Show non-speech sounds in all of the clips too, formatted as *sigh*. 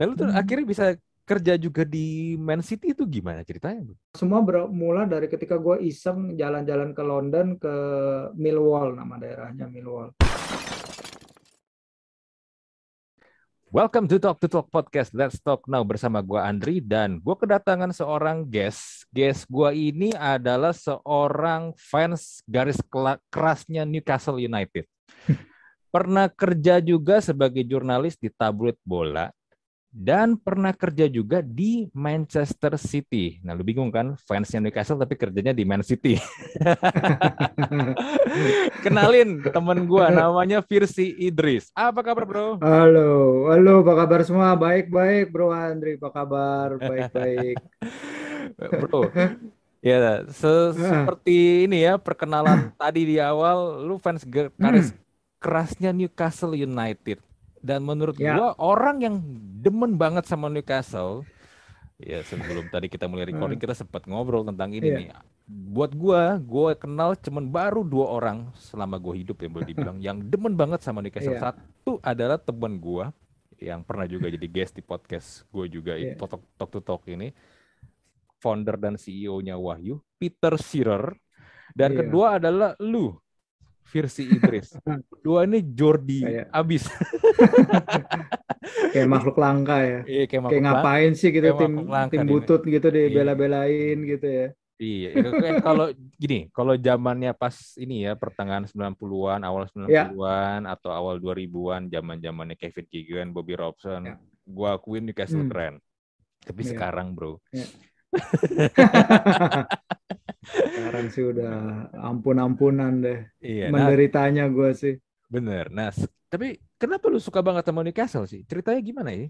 Nah lu tuh hmm. akhirnya bisa kerja juga di Man City itu gimana ceritanya? Semua bermula dari ketika gue iseng jalan-jalan ke London ke Millwall nama daerahnya Millwall. Welcome to Talk to Talk Podcast. Let's Talk Now bersama gue Andri dan gue kedatangan seorang guest. Guest gue ini adalah seorang fans garis kerasnya Newcastle United. *laughs* Pernah kerja juga sebagai jurnalis di tabloid bola dan pernah kerja juga di Manchester City. Nah, lu bingung kan fansnya Newcastle tapi kerjanya di Man City. *laughs* Kenalin temen gua namanya Firsi Idris. Apa kabar, Bro? Halo, halo, apa kabar semua? Baik-baik, Bro Andri. Apa kabar? Baik-baik. *laughs* bro, ya se seperti ini ya perkenalan tadi di awal, lu fans garis hmm. kerasnya Newcastle United dan menurut ya. gua orang yang demen banget sama Newcastle, ya sebelum tadi kita mulai recording hmm. kita sempat ngobrol tentang ini ya. nih. Buat gua, gua kenal cuman baru dua orang selama gua hidup ya boleh dibilang yang demen banget sama Newcastle. Ya. Satu adalah teman gua yang pernah juga jadi guest di podcast gue juga yeah. Talk, Talk to Talk ini founder dan CEO-nya Wahyu Peter Shearer dan yeah. kedua adalah lu Firsi Idris. *laughs* Dua ini Jordi kayak... abis. *laughs* kayak makhluk langka ya. Iya, kayak, kayak ngapain sih gitu tim tim butut ini. gitu dibela-belain gitu ya. Iya, kan kalau gini, kalau zamannya pas ini ya pertengahan 90-an, awal 90-an ya. atau awal 2000-an, zaman-zamannya Kevin Keegan, Bobby Robson, ya. gua akuin Newcastle hmm. keren. Tapi ya. sekarang, Bro. Ya. Sekarang sih udah ampun-ampunan deh. Iya, nah Menderitanya nah, gue sih. Bener. Nah, tapi kenapa lu suka banget sama Newcastle sih? Ceritanya gimana ya?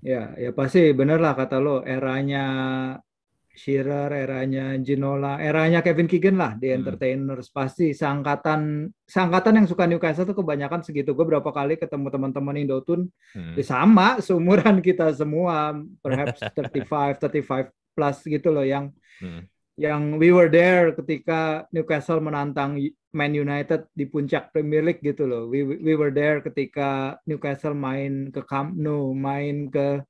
Ya, ya pasti bener lah kata lo. Eranya Shearer, eranya Ginola, eranya Kevin Keegan lah di hmm. entertainers pasti seangkatan seangkatan yang suka Newcastle tuh kebanyakan segitu. Gue berapa kali ketemu teman-teman Indotun hmm. ya sama seumuran *laughs* kita semua, perhaps 35, 35 plus gitu loh yang hmm yang we were there ketika Newcastle menantang Man United di puncak Premier League gitu loh. We we were there ketika Newcastle main ke Camp Nou, main ke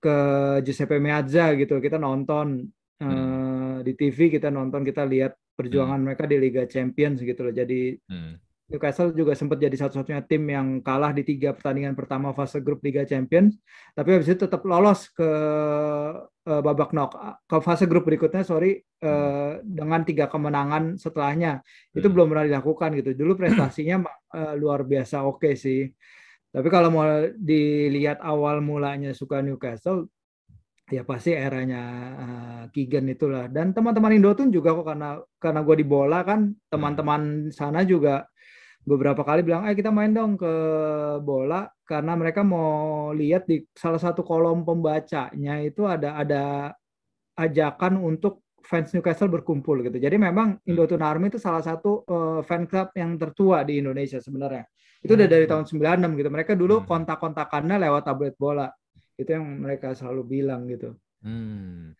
ke Giuseppe Meazza gitu. Kita nonton hmm. uh, di TV, kita nonton, kita lihat perjuangan hmm. mereka di Liga Champions gitu loh. Jadi hmm. Newcastle juga sempat jadi satu-satunya tim yang kalah di tiga pertandingan pertama fase grup Liga Champions, tapi habis itu tetap lolos ke uh, babak knock ke fase grup berikutnya, sorry, uh, dengan tiga kemenangan setelahnya. Itu hmm. belum pernah dilakukan gitu. Dulu *clears throat* prestasinya uh, luar biasa oke okay sih. Tapi kalau mau dilihat awal mulanya suka Newcastle, ya pasti eranya uh, Keegan itulah. Dan teman-teman Indo tuh juga kok karena karena gue di bola kan, teman-teman sana juga beberapa kali bilang, eh kita main dong ke bola karena mereka mau lihat di salah satu kolom pembacanya itu ada ada ajakan untuk fans Newcastle berkumpul gitu. Jadi memang hmm. Indotun Army itu salah satu uh, fan club yang tertua di Indonesia sebenarnya. Itu udah dari hmm. tahun 96 gitu. Mereka dulu hmm. kontak-kontakannya lewat tablet bola. Itu yang mereka selalu bilang gitu. Hmm.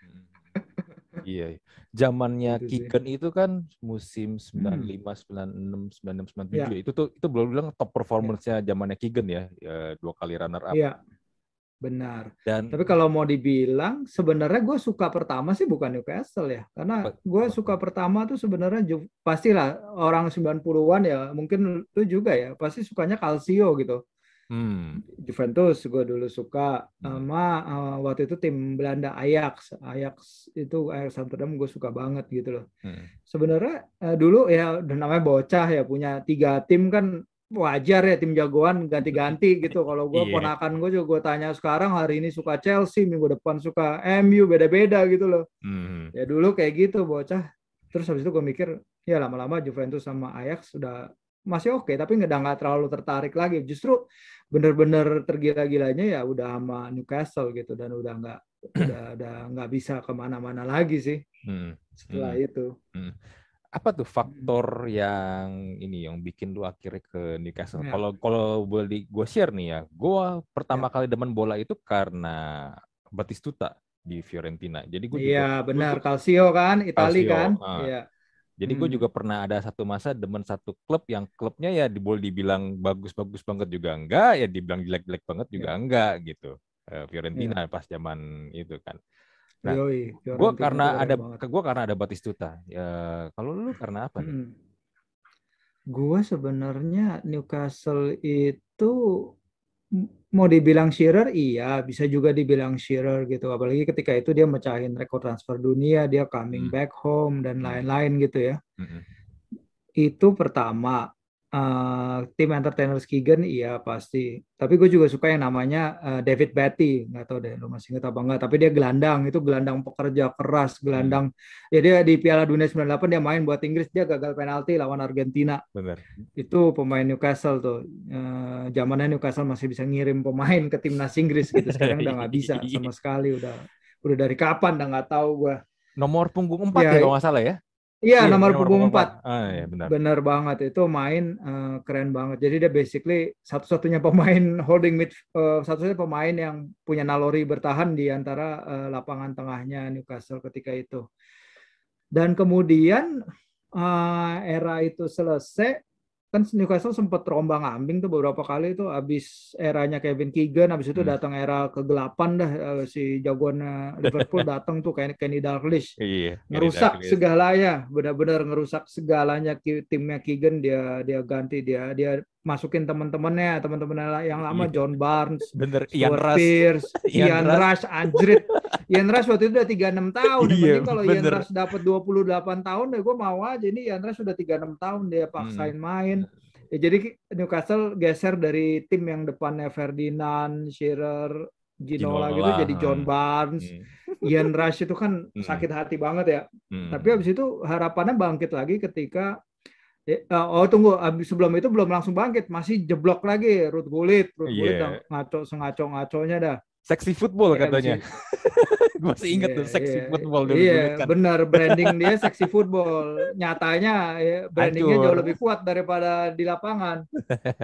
*laughs* iya zamannya Kiken itu kan musim 95 96 96 97 ya. itu tuh itu belum bilang top performance-nya ya. zamannya Kigen ya, ya dua kali runner up. Iya. Benar. Dan tapi kalau mau dibilang sebenarnya gue suka pertama sih bukan Newcastle ya. Karena gue suka pertama tuh sebenarnya pastilah orang 90-an ya, mungkin lu juga ya, pasti sukanya Calcio gitu. Hmm. Juventus gue dulu suka hmm. sama uh, waktu itu tim Belanda Ajax Ajax itu Ajax Amsterdam gue suka banget gitu loh hmm. sebenarnya uh, dulu ya udah namanya bocah ya punya tiga tim kan wajar ya tim jagoan ganti-ganti gitu *laughs* kalau gue yeah. ponakan gue juga gue tanya sekarang hari ini suka Chelsea minggu depan suka MU beda-beda gitu loh hmm. ya dulu kayak gitu bocah terus habis itu gue mikir ya lama-lama Juventus sama Ajax sudah masih oke okay, tapi nggak nggak terlalu tertarik lagi justru bener-bener tergila-gilanya ya udah sama Newcastle gitu dan udah nggak udah udah nggak bisa ke mana-mana lagi sih hmm. setelah hmm. itu hmm. apa tuh faktor yang ini yang bikin lu akhirnya ke Newcastle ya. kalau ya. kalau boleh gue share nih ya gue pertama ya. kali demen bola itu karena Batistuta di Fiorentina jadi gue iya benar Calcio kan Itali kan ah. iya jadi hmm. gue juga pernah ada satu masa demen satu klub yang klubnya ya boleh dibilang bagus-bagus banget juga enggak, ya dibilang jelek-jelek banget juga yeah. enggak gitu. uh, Fiorentina yeah. pas zaman itu kan. Nah, gue karena ada ke gue karena ada Batistuta. Ya, kalau lu karena apa? Hmm. Gue sebenarnya Newcastle itu mau dibilang Shearer iya bisa juga dibilang Shearer gitu apalagi ketika itu dia mecahin rekor transfer dunia dia coming hmm. back home dan hmm. lain-lain gitu ya hmm. itu pertama Uh, tim entertainers Keegan iya pasti. Tapi gue juga suka yang namanya uh, David Batty. Nggak tahu deh lo masih inget apa enggak. Tapi dia gelandang. Itu gelandang pekerja keras. Gelandang. Hmm. Ya dia di Piala Dunia 98 dia main buat Inggris. Dia gagal penalti lawan Argentina. Benar. Itu pemain Newcastle tuh. Uh, zamannya Newcastle masih bisa ngirim pemain ke timnas Inggris gitu. Sekarang udah nggak bisa sama sekali. Udah udah dari kapan udah nggak tahu gue. Nomor punggung 4 ya, ya kalau nggak salah ya? Iya, nomor, nomor punggung 4. Ah, iya, benar. Benar banget. Itu main uh, keren banget. Jadi dia basically satu-satunya pemain *laughs* holding mid uh, satu-satunya pemain yang punya naluri bertahan di antara uh, lapangan tengahnya Newcastle ketika itu. Dan kemudian uh, era itu selesai kan Newcastle sempat terombang ambing tuh beberapa kali itu habis eranya Kevin Keegan habis itu hmm. datang era kegelapan dah eh, si jagoan Liverpool *laughs* datang tuh kayak Kenny Dalglish iya, ngerusak segalanya benar-benar ngerusak segalanya timnya Keegan dia dia ganti dia dia masukin teman-temannya, teman-teman yang lama iya. John Barnes, Bener, Ian Rush, Pierce, *laughs* Ian, Ian Rush, Anjrit. Ian Rush waktu itu udah 36 tahun. Iya, kalau Ian Rush dapat 28 tahun, ya gue mau aja. Ini Ian Rush udah 36 tahun dia paksain hmm. main. Ya, jadi Newcastle geser dari tim yang depannya Ferdinand, Shearer, Ginola, Ginola gitu jadi John Barnes, hmm. Ian Rush itu kan *laughs* hmm. sakit hati banget ya. Hmm. Tapi habis itu harapannya bangkit lagi ketika oh tunggu, abis sebelum itu belum langsung bangkit, masih jeblok lagi Ruth Gullit, Ruth yeah. Gullit ngaco sengaco ngaconya dah. Seksi football yeah, katanya. Gue masih *laughs* inget yeah, tuh seksi yeah, football dulu. Iya, yeah, kan. benar *laughs* branding dia seksi football. Nyatanya ya, brandingnya jauh lebih kuat daripada di lapangan.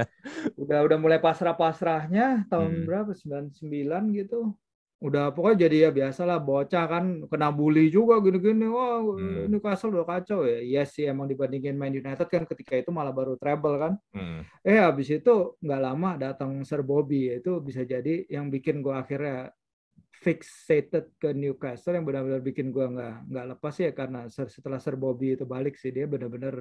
*laughs* udah udah mulai pasrah-pasrahnya tahun hmm. berapa? 99 gitu udah pokoknya jadi ya biasalah bocah kan kena bully juga gini-gini wah hmm. Newcastle udah kacau ya iya sih emang dibandingin main United kan ketika itu malah baru treble kan hmm. eh habis itu nggak lama datang Sir Bobby itu bisa jadi yang bikin gua akhirnya fixated ke Newcastle yang benar-benar bikin gua nggak nggak lepas ya karena setelah Sir Bobby itu balik sih dia benar-benar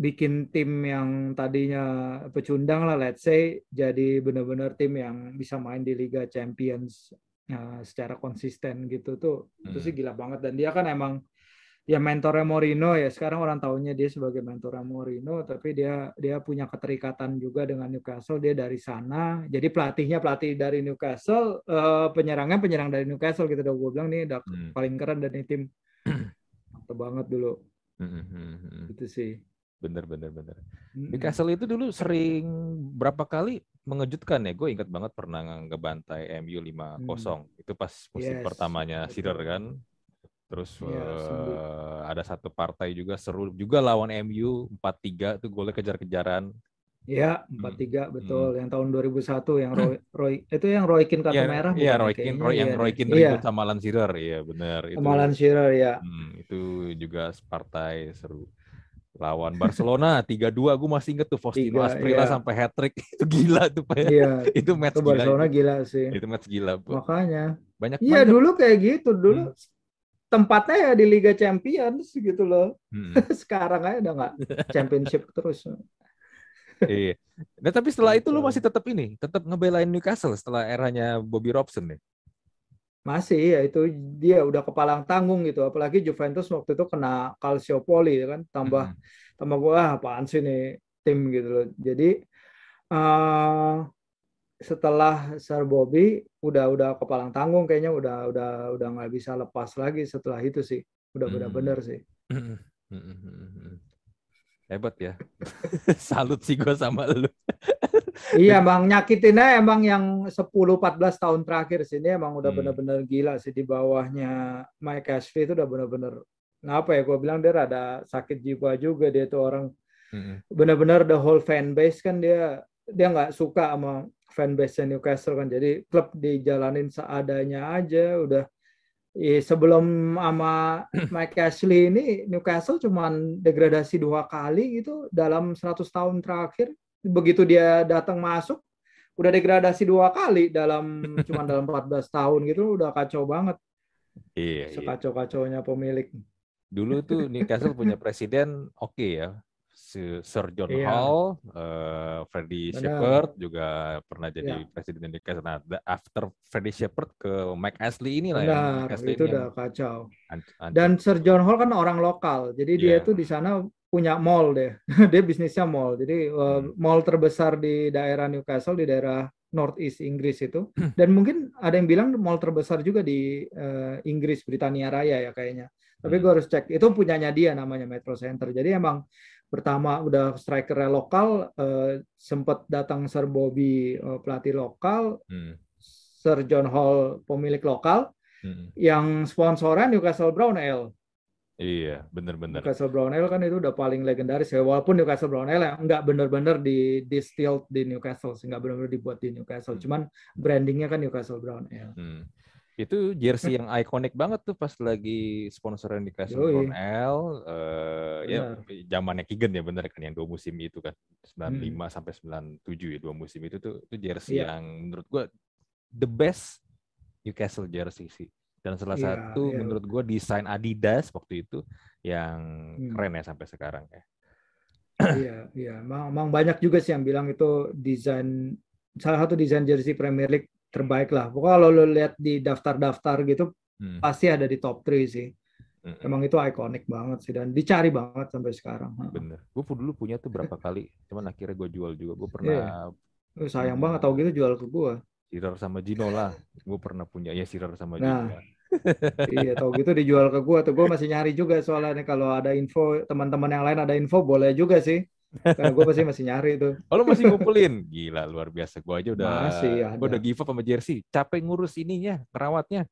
bikin tim yang tadinya pecundang lah let's say jadi benar-benar tim yang bisa main di Liga Champions uh, secara konsisten gitu tuh hmm. itu sih gila banget dan dia kan emang ya mentornya Mourinho ya sekarang orang tahunya dia sebagai mentornya Mourinho tapi dia dia punya keterikatan juga dengan Newcastle dia dari sana jadi pelatihnya pelatih dari Newcastle uh, penyerangnya penyerang dari Newcastle gitu udah gue bilang nih udah hmm. paling keren dari tim *clears throat* mantap banget dulu hmm. hmm, hmm, hmm. itu sih Bener bener bener. Di Castle itu dulu sering berapa kali mengejutkan ya. Gue ingat banget pernah ngebantai MU 5-0. Hmm. Itu pas musim yes. pertamanya Sirer kan. Terus ya, uh, ada satu partai juga seru juga lawan MU 4-3 itu golnya kejar-kejaran. Iya, 4-3 hmm. betul. Hmm. Yang tahun 2001 yang Roy, *clears throat* Roy itu yang Roy Keane kartu ya, merah Iya, Roy Keane, Roy, yang iya, Roy Keane iya. ribut sama Alan Shearer, iya benar itu. Sama Alan Shearer ya. Hmm, itu juga partai seru lawan Barcelona *laughs* 3-2 gue masih inget tuh Faustino Asprilla iya. sampai hat trick *laughs* itu gila tuh Pak. Iya. itu match itu Barcelona gila, gila sih. Itu match gila. Bu. Makanya. Banyak Iya dulu kayak gitu dulu. Hmm. Tempatnya ya di Liga Champions gitu loh. Hmm. *laughs* Sekarang aja udah nggak championship terus. iya. Nah, tapi setelah itu lu gitu. masih tetap ini, tetap ngebelain Newcastle setelah eranya Bobby Robson nih. Masih ya itu dia udah kepalang tanggung gitu. Apalagi Juventus waktu itu kena Calciopoli ya kan tambah hmm. tambah gua apaan sih nih tim gitu loh. Jadi uh, setelah Sir Bobby udah udah kepalang tanggung kayaknya udah udah udah nggak bisa lepas lagi setelah itu sih. Udah hmm. benar-benar sih. Hmm. hmm hebat ya. *laughs* Salut sih gue sama lu. *laughs* iya bang, nyakitinnya emang yang 10-14 tahun terakhir sini emang udah hmm. bener-bener gila sih di bawahnya Mike Ashley itu udah bener-bener ngapa ya gue bilang dia ada sakit jiwa juga dia tuh orang hmm. bener-bener the whole fan base kan dia dia nggak suka sama fan base Newcastle kan jadi klub dijalanin seadanya aja udah Ya, sebelum sama Mike Ashley ini Newcastle cuma degradasi dua kali gitu dalam 100 tahun terakhir. Begitu dia datang masuk, udah degradasi dua kali dalam *laughs* cuma dalam 14 tahun gitu udah kacau banget. Iya, iya. Sekacau-kacaunya pemilik. Dulu tuh Newcastle punya presiden oke okay ya. Sir John iya. Hall, uh, Freddie Shepard juga pernah jadi iya. presiden Newcastle. Nah, after Freddie Shepard ke Mike Ashley ini lah ya. itu udah kacau. Dan Sir John Hall kan orang lokal, jadi yeah. dia iya. tuh di sana punya mall deh. *laughs* dia bisnisnya mall. Jadi uh, mall terbesar di daerah Newcastle di daerah Northeast Inggris itu. Hmm. Dan mungkin ada yang bilang mall terbesar juga di uh, Inggris Britania Raya ya kayaknya. Tapi hmm. gue harus cek. Itu punyanya dia namanya Metro Center. Jadi emang pertama udah strikernya lokal, uh, sempat datang Sir Bobby uh, pelatih lokal, hmm. Sir John Hall pemilik lokal, hmm. yang sponsornya Newcastle Brown Ale. Iya, benar-benar. Newcastle Brown Ale kan itu udah paling legendaris ya. Walaupun Newcastle Brown Ale nggak benar-benar di distilled di Newcastle, nggak benar-benar dibuat di Newcastle. Hmm. Cuman brandingnya kan Newcastle Brown Ale. Hmm. Itu jersey yang ikonik banget tuh pas lagi sponsoran Newcastle Yoi. Brown Ale. Uh, ya zamannya Kigen ya bener kan yang dua musim itu kan 95 hmm. sampai 97 ya dua musim itu tuh itu jersey yeah. yang menurut gua the best Newcastle jersey sih dan salah yeah, satu yeah. menurut gue desain Adidas waktu itu yang hmm. keren ya sampai sekarang ya. Iya, iya. Memang banyak juga sih yang bilang itu desain salah satu desain jersey Premier League terbaik lah. Pokoknya kalau lo lihat di daftar-daftar gitu hmm. pasti ada di top 3 sih. Hmm. Emang itu ikonik banget sih dan dicari banget sampai sekarang. Bener. Gue dulu punya tuh berapa kali, cuman akhirnya gue jual juga. Gue pernah. Yeah. Sayang hmm. banget tau gitu jual ke gue. Sirar sama Gino lah. Gue pernah punya ya Sirar sama nah, Gino. iya, tau gitu dijual ke gue. Tuh gue masih nyari juga soalnya kalau ada info teman-teman yang lain ada info boleh juga sih. Karena gue pasti masih nyari tuh. Oh, lu masih ngumpulin? Gila, luar biasa. Gue aja udah, masih gue udah give up sama jersey. Capek ngurus ininya, perawatnya.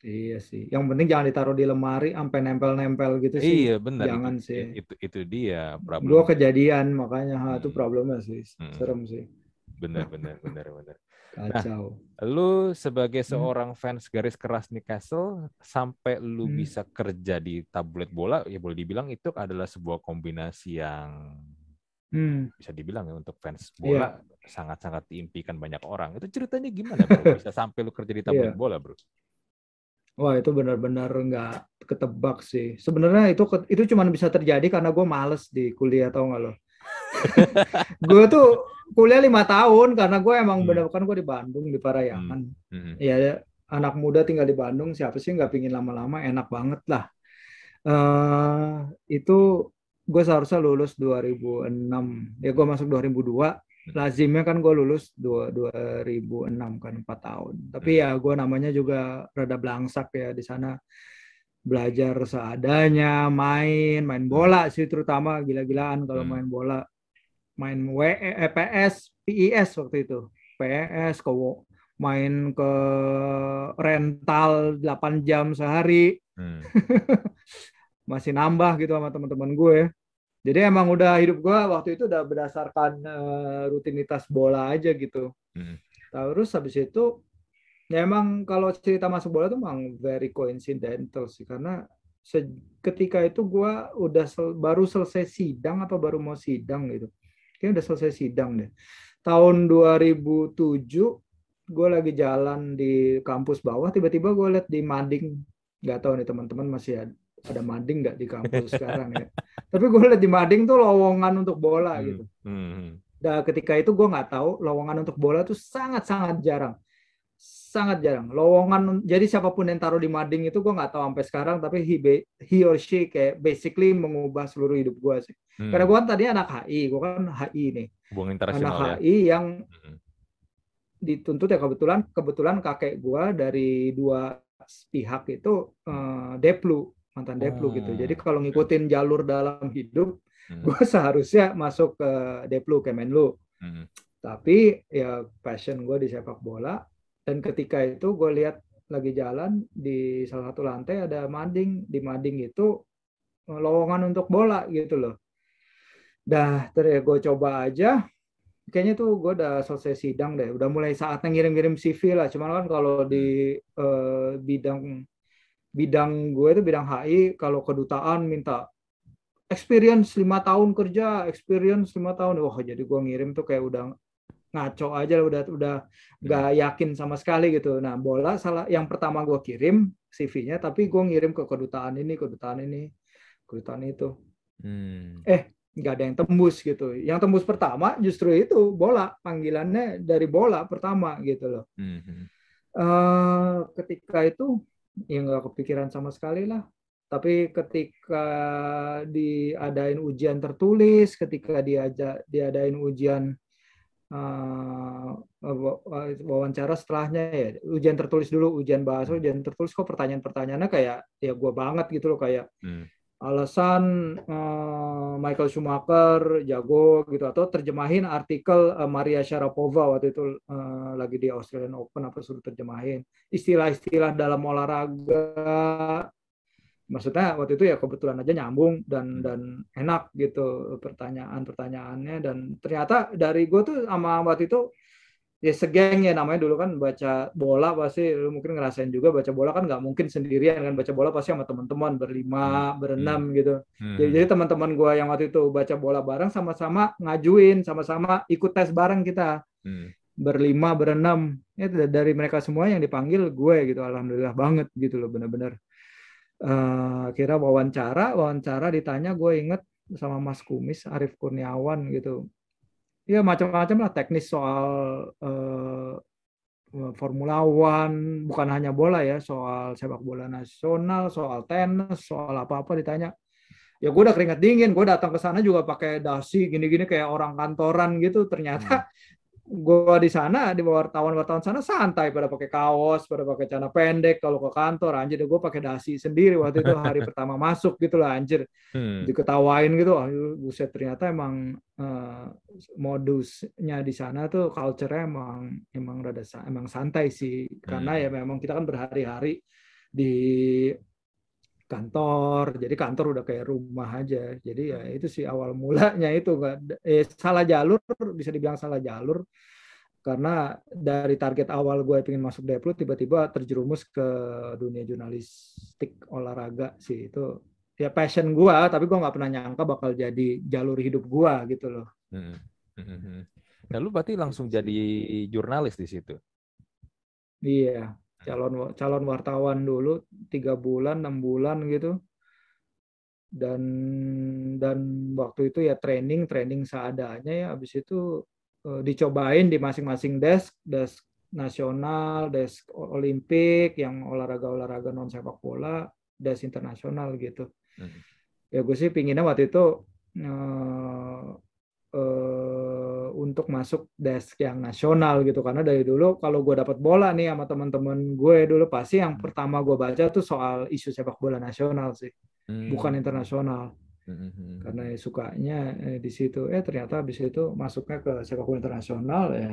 Iya sih. Yang penting jangan ditaruh di lemari sampai nempel-nempel gitu sih. Iya benar. Jangan itu, sih. Itu itu dia problem. Gue kejadian makanya ha, itu hmm. problemnya sih. Hmm. Serem sih. Benar benar benar benar. Kacau. Nah, lu sebagai hmm. seorang fans garis keras Newcastle sampai lu hmm. bisa kerja di tablet bola, ya boleh dibilang itu adalah sebuah kombinasi yang hmm. bisa dibilang ya untuk fans bola yeah. sangat-sangat diimpikan banyak orang. Itu ceritanya gimana bro? *laughs* Bisa sampai lu kerja di tablet yeah. bola, bro? Wah itu benar-benar nggak ketebak sih. Sebenarnya itu itu cuma bisa terjadi karena gue males di kuliah tau nggak lo? *laughs* gue tuh kuliah lima tahun karena gue emang hmm. bener kan gue di Bandung di Parayangan. Hmm. Hmm. Ya anak muda tinggal di Bandung siapa sih nggak pingin lama-lama enak banget lah. Uh, itu gue seharusnya lulus 2006 ya gue masuk 2002 lazimnya kan gue lulus 2006 kan 4 tahun tapi hmm. ya gue namanya juga rada belangsak ya di sana belajar seadanya, main, main bola sih terutama gila-gilaan kalau hmm. main bola. Main W EPS, PIS waktu itu. PS ke main ke rental 8 jam sehari. Hmm. *laughs* Masih nambah gitu sama teman-teman gue. Jadi emang udah hidup gue waktu itu udah berdasarkan uh, rutinitas bola aja gitu. Hmm. Terus habis itu ya emang kalau cerita masuk bola tuh emang very coincidental sih karena ketika itu gue udah sel baru selesai sidang atau baru mau sidang gitu kayaknya udah selesai sidang deh tahun 2007 gue lagi jalan di kampus bawah tiba-tiba gue liat di mading nggak tahu nih teman-teman masih ada, ada mading nggak di kampus *laughs* sekarang ya tapi gue liat di mading tuh lowongan untuk bola hmm. gitu hmm. Dan ketika itu gue nggak tahu lowongan untuk bola tuh sangat-sangat jarang sangat jarang. Lowongan jadi siapa pun yang taruh di mading itu gue nggak tahu sampai sekarang tapi he, he or she kayak basically mengubah seluruh hidup gue sih. Hmm. Karena gue kan tadi anak HI, gue kan HI nih. Hubungan internasional anak ya. HI yang hmm. dituntut ya kebetulan kebetulan kakek gue dari dua pihak itu uh, Deplu mantan Deplu oh. gitu. Jadi kalau ngikutin jalur dalam hidup, hmm. gue seharusnya masuk ke Deplu Kemenlu. Hmm. Tapi ya passion gue di sepak bola dan ketika itu gue lihat lagi jalan di salah satu lantai ada mading. Di mading itu eh, lowongan untuk bola gitu loh. Dah terus gue coba aja. Kayaknya tuh gue udah selesai sidang deh. Udah mulai saatnya ngirim-ngirim CV lah. Cuman kan kalau di uh, bidang bidang gue itu bidang HI kalau kedutaan minta experience lima tahun kerja experience lima tahun. Wah jadi gue ngirim tuh kayak udah ngaco aja udah udah nggak yakin sama sekali gitu. Nah bola salah yang pertama gue kirim CV-nya, tapi gue ngirim ke kedutaan ini, kedutaan ini, kedutaan itu. Hmm. Eh nggak ada yang tembus gitu. Yang tembus pertama justru itu bola panggilannya dari bola pertama gitu loh. Hmm. Uh, ketika itu ya nggak kepikiran sama sekali lah tapi ketika diadain ujian tertulis, ketika diajak diadain ujian wawancara setelahnya ya. Ujian tertulis dulu ujian bahasa ujian tertulis. Kok pertanyaan-pertanyaannya kayak ya gue banget gitu loh kayak hmm. alasan uh, Michael Schumacher jago gitu atau terjemahin artikel uh, Maria Sharapova waktu itu uh, lagi di Australian Open apa suruh terjemahin. Istilah-istilah dalam olahraga maksudnya waktu itu ya kebetulan aja nyambung dan hmm. dan enak gitu pertanyaan pertanyaannya dan ternyata dari gue tuh sama waktu itu ya segeng ya namanya dulu kan baca bola pasti lu mungkin ngerasain juga baca bola kan nggak mungkin sendirian kan baca bola pasti sama teman-teman berlima hmm. berenam hmm. gitu hmm. jadi, jadi teman-teman gue yang waktu itu baca bola bareng sama-sama ngajuin sama-sama ikut tes bareng kita hmm. berlima berenam ya dari mereka semua yang dipanggil gue gitu alhamdulillah banget gitu loh benar-benar uh, kira wawancara wawancara ditanya gue inget sama Mas Kumis Arif Kurniawan gitu. Ya macam-macam lah teknis soal uh, Formula One bukan hanya bola ya soal sepak bola nasional soal tenis soal apa-apa ditanya. Ya gue udah keringat dingin gue datang ke sana juga pakai dasi gini-gini kayak orang kantoran gitu. Ternyata hmm gue di sana di wartawan-wartawan sana santai pada pakai kaos, pada pakai celana pendek kalau ke kantor anjir gue pakai dasi sendiri waktu itu hari *laughs* pertama masuk gitu lah anjir. Hmm. Diketawain gitu, oh, buset ternyata emang uh, modusnya di sana tuh culture-nya emang emang rada emang santai sih. Karena hmm. ya memang kita kan berhari-hari di kantor jadi kantor udah kayak rumah aja jadi ya itu sih awal mulanya itu eh, salah jalur bisa dibilang salah jalur karena dari target awal gue pengen masuk Deplu tiba-tiba terjerumus ke dunia jurnalistik olahraga sih itu ya passion gue tapi gue nggak pernah nyangka bakal jadi jalur hidup gue gitu loh. Hmm. Hmm. hmm. Nah lu berarti langsung jadi jurnalis di situ? Iya calon calon wartawan dulu tiga bulan enam bulan gitu. Dan dan waktu itu ya training training seadanya ya habis itu uh, dicobain di masing-masing desk desk nasional desk olimpik yang olahraga olahraga non sepak bola desk internasional gitu. Hmm. ya gue sih pinginnya waktu itu uh, untuk masuk desk yang nasional gitu karena dari dulu kalau gue dapat bola nih sama teman-teman gue dulu pasti yang hmm. pertama gue baca tuh soal isu sepak bola nasional sih hmm. bukan internasional hmm. hmm karena ya sukanya eh, di situ eh ternyata habis itu masuknya ke sepak bola internasional ya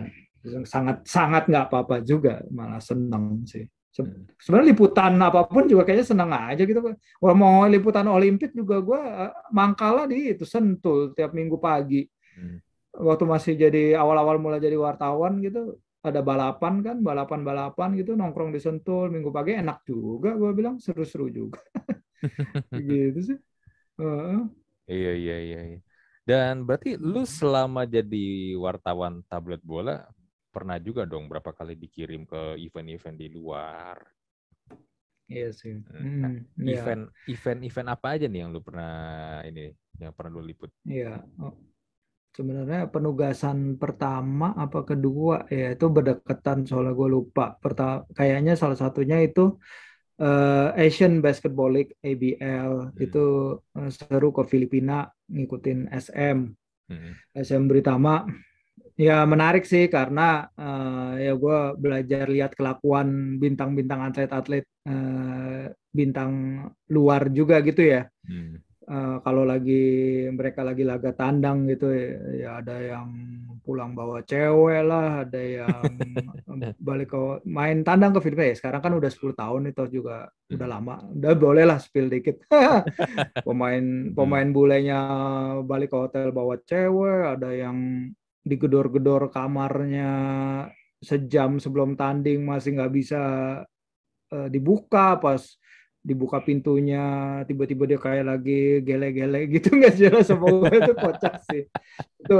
sangat sangat nggak apa-apa juga malah seneng sih hmm. sebenarnya liputan apa pun juga kayaknya senang aja gitu Wah, mau liputan Olimpik juga gue eh, mangkala di itu sentul tiap minggu pagi Hmm. Waktu masih jadi awal-awal mulai jadi wartawan gitu, ada balapan kan, balapan-balapan gitu nongkrong di Sentul minggu pagi enak juga, gue bilang seru-seru juga. *laughs* gitu sih. Uh. Iya iya iya. iya. Dan berarti lu selama jadi wartawan tablet bola pernah juga dong berapa kali dikirim ke event-event di luar? Iya sih. Hmm. Nah, iya. event event event apa aja nih yang lu pernah ini yang pernah lu liput? Iya. Oh, sebenarnya penugasan pertama apa kedua ya itu berdekatan soalnya gue lupa. Pertama kayaknya salah satunya itu uh, Asian Basketball League ABL hmm. itu uh, seru ke Filipina ngikutin SM hmm. SM Britama ya menarik sih karena uh, ya gue belajar lihat kelakuan bintang-bintang atlet-atlet uh, bintang luar juga gitu ya. Hmm uh, kalau lagi mereka lagi laga tandang gitu ya, ya ada yang pulang bawa cewek lah, ada yang *laughs* balik ke main tandang ke Filipina ya. Sekarang kan udah 10 tahun itu juga udah lama. Udah boleh lah spill dikit. *laughs* pemain hmm. pemain bulenya balik ke hotel bawa cewek, ada yang digedor-gedor kamarnya sejam sebelum tanding masih nggak bisa uh, dibuka pas dibuka pintunya tiba-tiba dia kayak lagi gele-gele gitu *laughs* nggak jelas apa itu kocak sih. Itu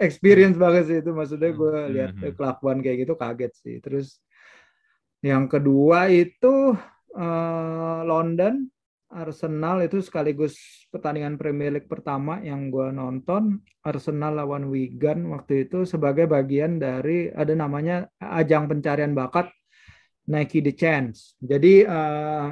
experience banget sih itu maksudnya gue hmm, lihat hmm, hmm. kelakuan kayak gitu kaget sih. Terus yang kedua itu uh, London Arsenal itu sekaligus pertandingan Premier League pertama yang gue nonton. Arsenal lawan Wigan waktu itu sebagai bagian dari ada namanya ajang pencarian bakat Nike The Chance. Jadi uh,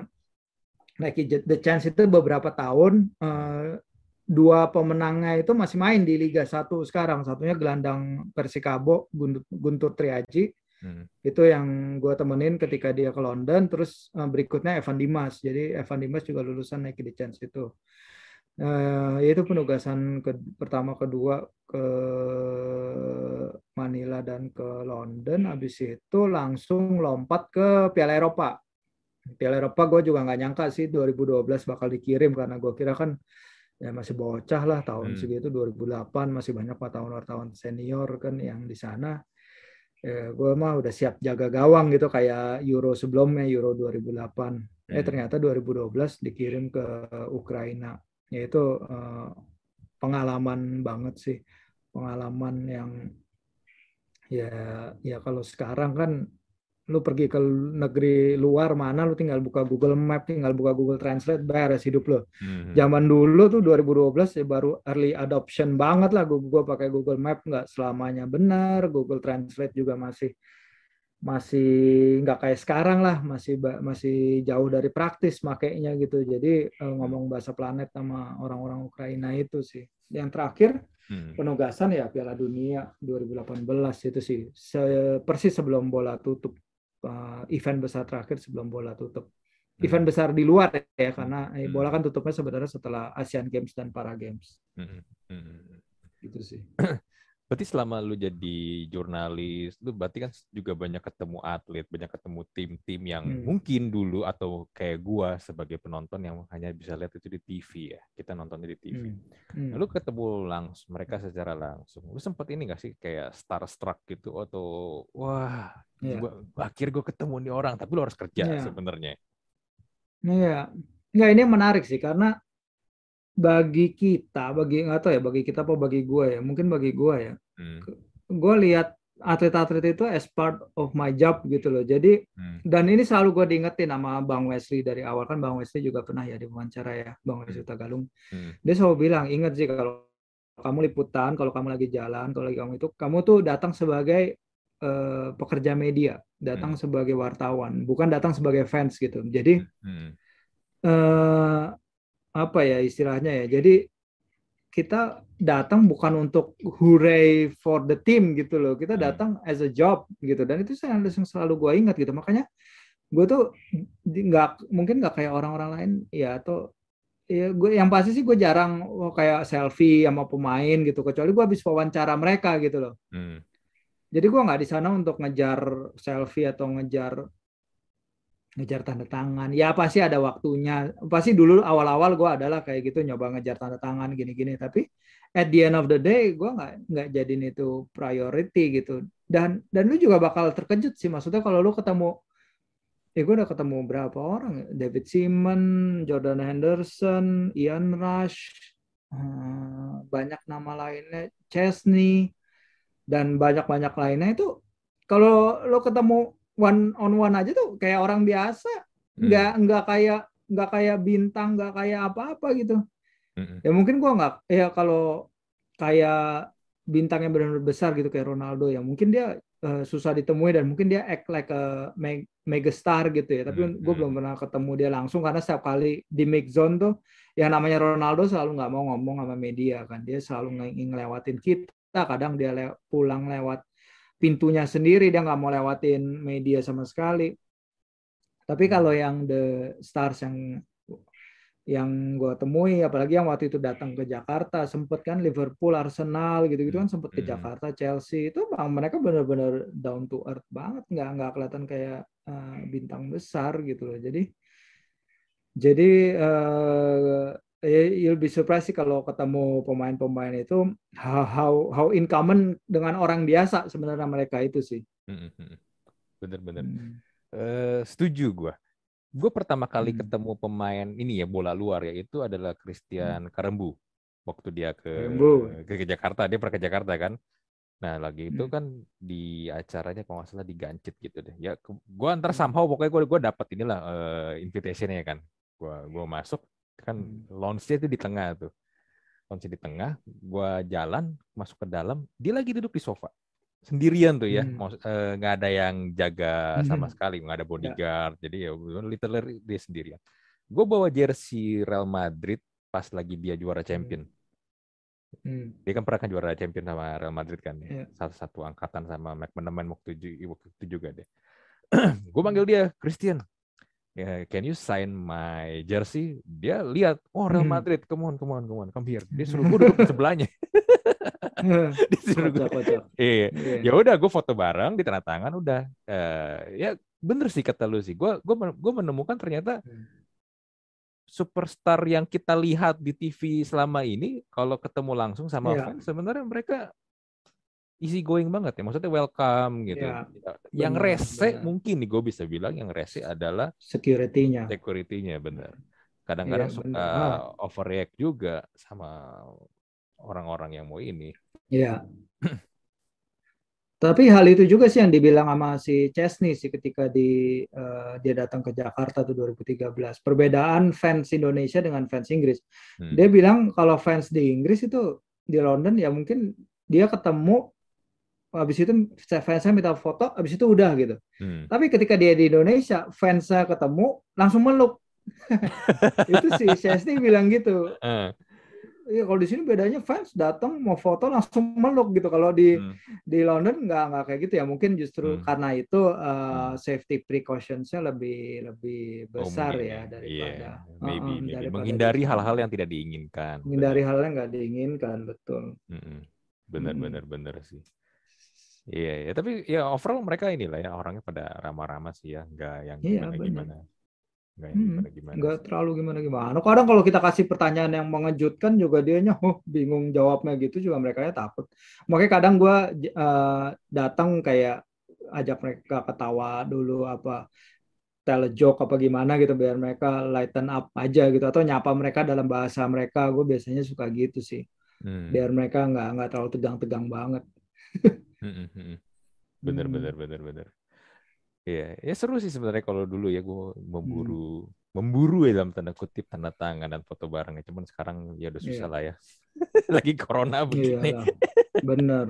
Nike The Chance itu beberapa tahun uh, dua pemenangnya itu masih main di Liga 1 sekarang. Satunya gelandang Persikabo Guntur, Guntur Triaji. Hmm. Itu yang gue temenin ketika dia ke London. Terus uh, berikutnya Evan Dimas. Jadi Evan Dimas juga lulusan Nike The Chance itu. Uh, itu penugasan ke, pertama kedua ke Manila dan ke London. Habis itu langsung lompat ke Piala Eropa Piala Eropa gue juga nggak nyangka sih 2012 bakal dikirim karena gue kira kan ya masih bocah lah tahun hmm. segitu 2008 masih banyak wartawan-wartawan senior kan yang di sana ya, gue mah udah siap jaga gawang gitu kayak Euro sebelumnya Euro 2008 eh, hmm. eh ternyata 2012 dikirim ke Ukraina yaitu eh, pengalaman banget sih pengalaman yang ya ya kalau sekarang kan lu pergi ke negeri luar mana lu tinggal buka Google Map tinggal buka Google Translate beres hidup lu. Hmm. zaman dulu tuh 2012 ya baru early adoption banget lah gue gua pakai Google Map nggak selamanya benar Google Translate juga masih masih nggak kayak sekarang lah masih masih jauh dari praktis makainya gitu. Jadi eh, ngomong bahasa planet sama orang-orang Ukraina itu sih. Yang terakhir hmm. penugasan ya Piala Dunia 2018 itu sih. Persis sebelum bola tutup event besar terakhir sebelum bola tutup. Hmm. Event besar di luar ya karena eh, hmm. bola kan tutupnya sebenarnya setelah Asian Games dan Para Games. Hmm. Hmm. Gitu sih. *clears throat* Berarti selama lu jadi jurnalis, lu berarti kan juga banyak ketemu atlet, banyak ketemu tim-tim yang hmm. mungkin dulu atau kayak gua sebagai penonton yang hanya bisa lihat itu di TV ya. Kita nontonnya di TV. Hmm. Hmm. Lu ketemu langsung mereka secara langsung. Lu sempet ini gak sih kayak starstruck gitu atau wah, yeah. gua, akhir gua ketemu nih orang, tapi lu harus kerja yeah. sebenarnya. Iya. Yeah. Nggak, ini menarik sih karena bagi kita, bagi nggak tahu ya, bagi kita apa bagi gue ya, mungkin bagi gue ya, hmm. gue lihat atlet-atlet itu as part of my job gitu loh. Jadi hmm. dan ini selalu gue diingetin sama Bang Wesley dari awal kan Bang Wesley juga pernah ya diwawancara ya Bang Wesley hmm. Tagalung. Hmm. Dia selalu bilang ingat sih kalau kamu liputan, kalau kamu lagi jalan, kalau lagi kamu itu, kamu tuh datang sebagai uh, pekerja media, datang hmm. sebagai wartawan, bukan datang sebagai fans gitu. Jadi hmm. uh, apa ya istilahnya ya. Jadi kita datang bukan untuk hooray for the team gitu loh. Kita hmm. datang as a job gitu. Dan itu saya yang selalu gue ingat gitu. Makanya gue tuh nggak mungkin nggak kayak orang-orang lain ya atau ya gue yang pasti sih gue jarang oh, kayak selfie sama pemain gitu kecuali gue habis wawancara mereka gitu loh. Hmm. Jadi gue nggak di sana untuk ngejar selfie atau ngejar ngejar tanda tangan. Ya pasti ada waktunya. Pasti dulu awal-awal gue adalah kayak gitu nyoba ngejar tanda tangan gini-gini. Tapi at the end of the day gue nggak nggak jadiin itu priority gitu. Dan dan lu juga bakal terkejut sih. Maksudnya kalau lu ketemu ya gue udah ketemu berapa orang David Simon Jordan Henderson Ian Rush eh, banyak nama lainnya Chesney dan banyak-banyak lainnya. Itu kalau lo ketemu one on one aja tuh kayak orang biasa hmm. nggak hmm. nggak kayak nggak kayak bintang nggak kayak apa-apa gitu hmm. ya mungkin gua nggak ya kalau kayak bintang yang benar-benar besar gitu kayak Ronaldo ya mungkin dia uh, susah ditemui dan mungkin dia act like a meg megastar gitu ya tapi hmm. gue belum pernah ketemu dia langsung karena setiap kali di mix zone tuh yang namanya Ronaldo selalu nggak mau ngomong sama media kan dia selalu ngelewatin kita kadang dia le pulang lewat pintunya sendiri dia nggak mau lewatin media sama sekali. Tapi kalau yang the stars yang yang gue temui apalagi yang waktu itu datang ke Jakarta sempet kan Liverpool Arsenal gitu gitu kan sempet ke hmm. Jakarta Chelsea itu bang mereka benar-benar down to earth banget. Nggak nggak kelihatan kayak uh, bintang besar gitu loh. Jadi jadi uh, you'll be surprised sih kalau ketemu pemain-pemain itu how how how in common dengan orang biasa sebenarnya mereka itu sih. Bener-bener. Hmm. Uh, setuju gue. gue pertama kali hmm. ketemu pemain ini ya bola luar ya itu adalah Christian hmm. Karembu waktu dia ke, ke ke Jakarta dia pernah ke Jakarta kan nah lagi itu hmm. kan di acaranya kalau nggak salah di Gancit gitu deh ya gue antar somehow pokoknya gue gue dapat inilah uh, invitationnya kan gue gue masuk kan hmm. lounge-nya itu di tengah tuh lounge di tengah gue jalan masuk ke dalam dia lagi duduk di sofa sendirian tuh ya, hmm. Eh, nggak hmm. ada yang jaga hmm. sama sekali, nggak ada ya. bodyguard, ya. jadi ya literally dia sendirian. Gue bawa jersey Real Madrid pas lagi dia juara champion. Hmm. Dia kan pernah kan juara champion sama Real Madrid kan, ya. satu satu angkatan sama McManaman waktu itu, waktu itu juga deh. *clears throat* gue panggil dia Christian, can you sign my jersey? Dia lihat, oh Real hmm. Madrid, come on, come on, come on, come here. Dia suruh gue duduk di *laughs* sebelahnya. *laughs* Disuruh gue. *laughs* Iya. iya. Ya udah, gue foto bareng, di tanda tangan, udah. Uh, ya bener sih kata lu sih. Gue gue gue menemukan ternyata superstar yang kita lihat di TV selama ini, kalau ketemu langsung sama yeah. fans, sebenarnya mereka easy going banget ya maksudnya welcome gitu. Ya, yang benar, rese benar. mungkin nih gue bisa bilang yang rese adalah security-nya. security-nya benar. Kadang-kadang ya, suka ah. overreact juga sama orang-orang yang mau ini. Iya. *clears throat* Tapi hal itu juga sih yang dibilang sama si Chesney sih ketika di uh, dia datang ke Jakarta tuh 2013 perbedaan fans Indonesia dengan fans Inggris. Hmm. dia bilang kalau fans di Inggris itu di London ya mungkin dia ketemu habis itu fansnya minta foto, habis itu udah gitu. Hmm. Tapi ketika dia di Indonesia, fansnya ketemu langsung meluk. *laughs* itu sih Chesney bilang gitu. Uh. Ya kalau di sini bedanya fans datang mau foto langsung meluk gitu. Kalau di hmm. di London nggak nggak kayak gitu ya. Mungkin justru hmm. karena itu uh, safety precautions-nya lebih lebih besar oh, ya daripada yeah. maybe, uh, maybe. daripada menghindari hal-hal yang tidak diinginkan. Menghindari hal yang nggak diinginkan betul. Hmm. Benar hmm. benar benar sih. Iya, ya, tapi ya overall mereka inilah ya orangnya pada ramah-ramah sih ya, nggak yang iya, gimana-gimana. Nggak yang hmm, gimana-gimana. Nggak terlalu gimana-gimana. Kadang kalau kita kasih pertanyaan yang mengejutkan juga dianya, oh *laughs* bingung jawabnya gitu juga mereka takut. Makanya kadang gue uh, datang kayak ajak mereka ketawa dulu apa tell joke apa gimana gitu biar mereka lighten up aja gitu atau nyapa mereka dalam bahasa mereka gue biasanya suka gitu sih hmm. biar mereka nggak nggak terlalu tegang-tegang banget *laughs* Bener, hmm. bener, bener, bener. Iya, ya seru sih sebenarnya kalau dulu ya gue memburu, hmm. memburu ya dalam tanda kutip tanda tangan dan foto bareng. Cuman sekarang ya udah susah yeah. lah ya. *laughs* Lagi corona begini. Iya, bener.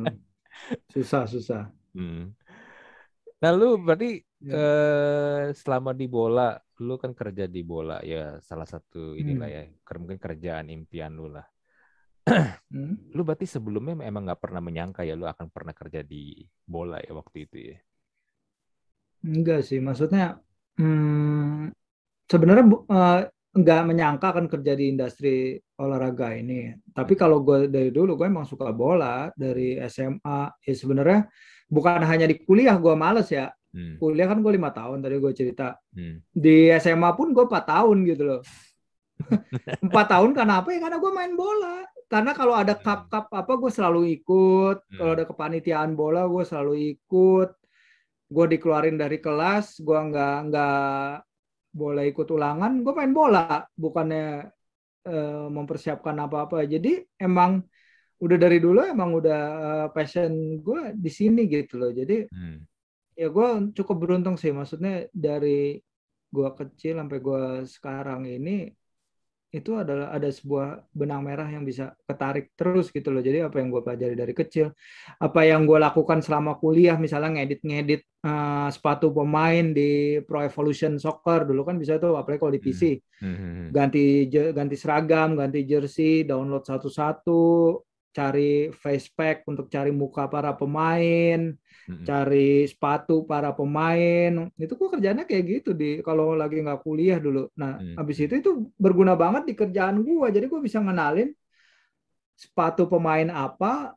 Susah, susah. Hmm. Nah lu berarti yeah. eh, selama di bola, lu kan kerja di bola ya salah satu inilah hmm. ya, mungkin kerjaan impian lu lah hmm? lu berarti sebelumnya emang nggak pernah menyangka ya lu akan pernah kerja di bola ya waktu itu ya? Enggak sih, maksudnya hmm, sebenarnya uh, nggak menyangka akan kerja di industri olahraga ini. Tapi kalau gue dari dulu gue emang suka bola dari SMA. Ya sebenarnya bukan hanya di kuliah gue males ya. Hmm. Kuliah kan gue lima tahun tadi gue cerita. Hmm. Di SMA pun gue empat tahun gitu loh. *laughs* Empat tahun karena apa ya? Karena gue main bola karena kalau ada hmm. cup cup apa gue selalu ikut hmm. kalau ada kepanitiaan bola gue selalu ikut gue dikeluarin dari kelas gue nggak nggak boleh ikut ulangan gue main bola bukannya uh, mempersiapkan apa apa jadi emang udah dari dulu emang udah uh, passion gue di sini gitu loh jadi hmm. ya gue cukup beruntung sih maksudnya dari gue kecil sampai gue sekarang ini itu adalah ada sebuah benang merah yang bisa ketarik terus gitu loh. Jadi apa yang gue pelajari dari kecil, apa yang gue lakukan selama kuliah, misalnya ngedit-ngedit uh, sepatu pemain di Pro Evolution Soccer dulu kan bisa tuh, apalagi kalau di PC, hmm. Hmm, hmm. ganti ganti seragam, ganti jersey, download satu-satu, cari face pack untuk cari muka para pemain, hmm. cari sepatu para pemain itu kok kerjanya kayak gitu di kalau lagi nggak kuliah dulu nah hmm. habis itu itu berguna banget di kerjaan gua jadi gua bisa ngenalin sepatu pemain apa